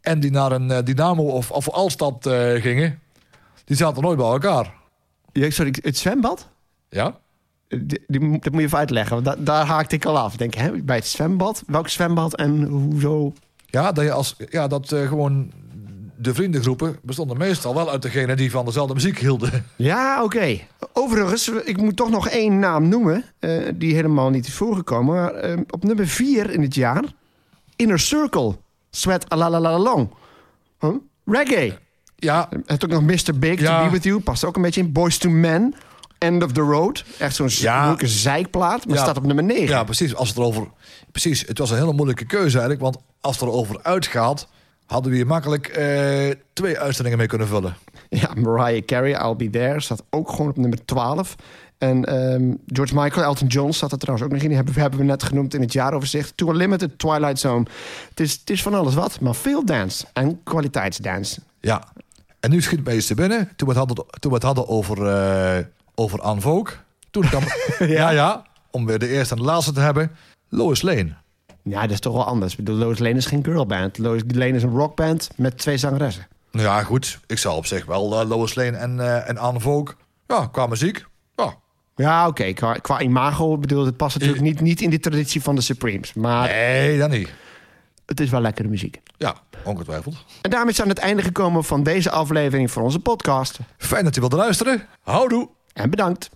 en die naar een eh, Dynamo of, of Alstad eh, gingen. Die zaten nooit bij elkaar. Ja, sorry, het zwembad? Ja? Die, die moet- dat moet je even uitleggen. Want da- daar haakte ik al af. Denk, hè, bij het zwembad? Welk zwembad en hoezo? Ja, dat, je als, ja, dat eh, gewoon de vriendengroepen bestonden meestal wel uit degenen die van dezelfde muziek hielden. Ja, oké. Overigens, ik moet toch nog één naam noemen... eh, die helemaal niet is voorgekomen. Maar eh, op nummer vier in het jaar... Inner Circle. Sweat a la la la long. Huh? Reggae. Ja, Het ook nog Mr. Big, Ja. To Be With You. Past ook een beetje in. Boys to Men. End of the Road. Echt zo'n Ja. leuke zeikplaat. Maar Ja. staat op nummer 9. ja, precies. Als het erover, precies. Het was een hele moeilijke keuze eigenlijk. Want als het erover uitgaat, hadden we hier makkelijk eh, twee uitzendingen mee kunnen vullen. Ja, Mariah Carey, I'll Be There, staat ook gewoon op nummer 12. En ehm, George Michael, Elton John staat er trouwens ook nog in. Die hebben, hebben we net genoemd in het jaaroverzicht. To Unlimited, Twilight Zone. Het is, het is van alles wat, maar veel dance en kwaliteitsdance. Ja. En nu schiet mij iets te binnen. Toen we het hadden, toen we het hadden over, eh over Anne Vogue. Toen kwam... (laughs) ja. ja, Om weer de eerste en de laatste te hebben. Lois Lane. Ja, dat is toch wel anders. Ik bedoel, Lois Lane is geen girlband. Lois Lane is een rockband met twee zangeressen. Nou ja, goed. Ik zou op zich wel eh, Lois Lane en, eh, en Anne Vogue... Ja, qua muziek. Ja. Ja, oké. Qua, qua imago, bedoel, het past natuurlijk niet, niet in die traditie van de Supremes. Maar Nee, dat niet. het is wel lekkere muziek. Ja, ongetwijfeld. En daarmee zijn we aan het einde gekomen van deze aflevering van onze podcast. Fijn dat u wilde luisteren. Houdoe. En bedankt.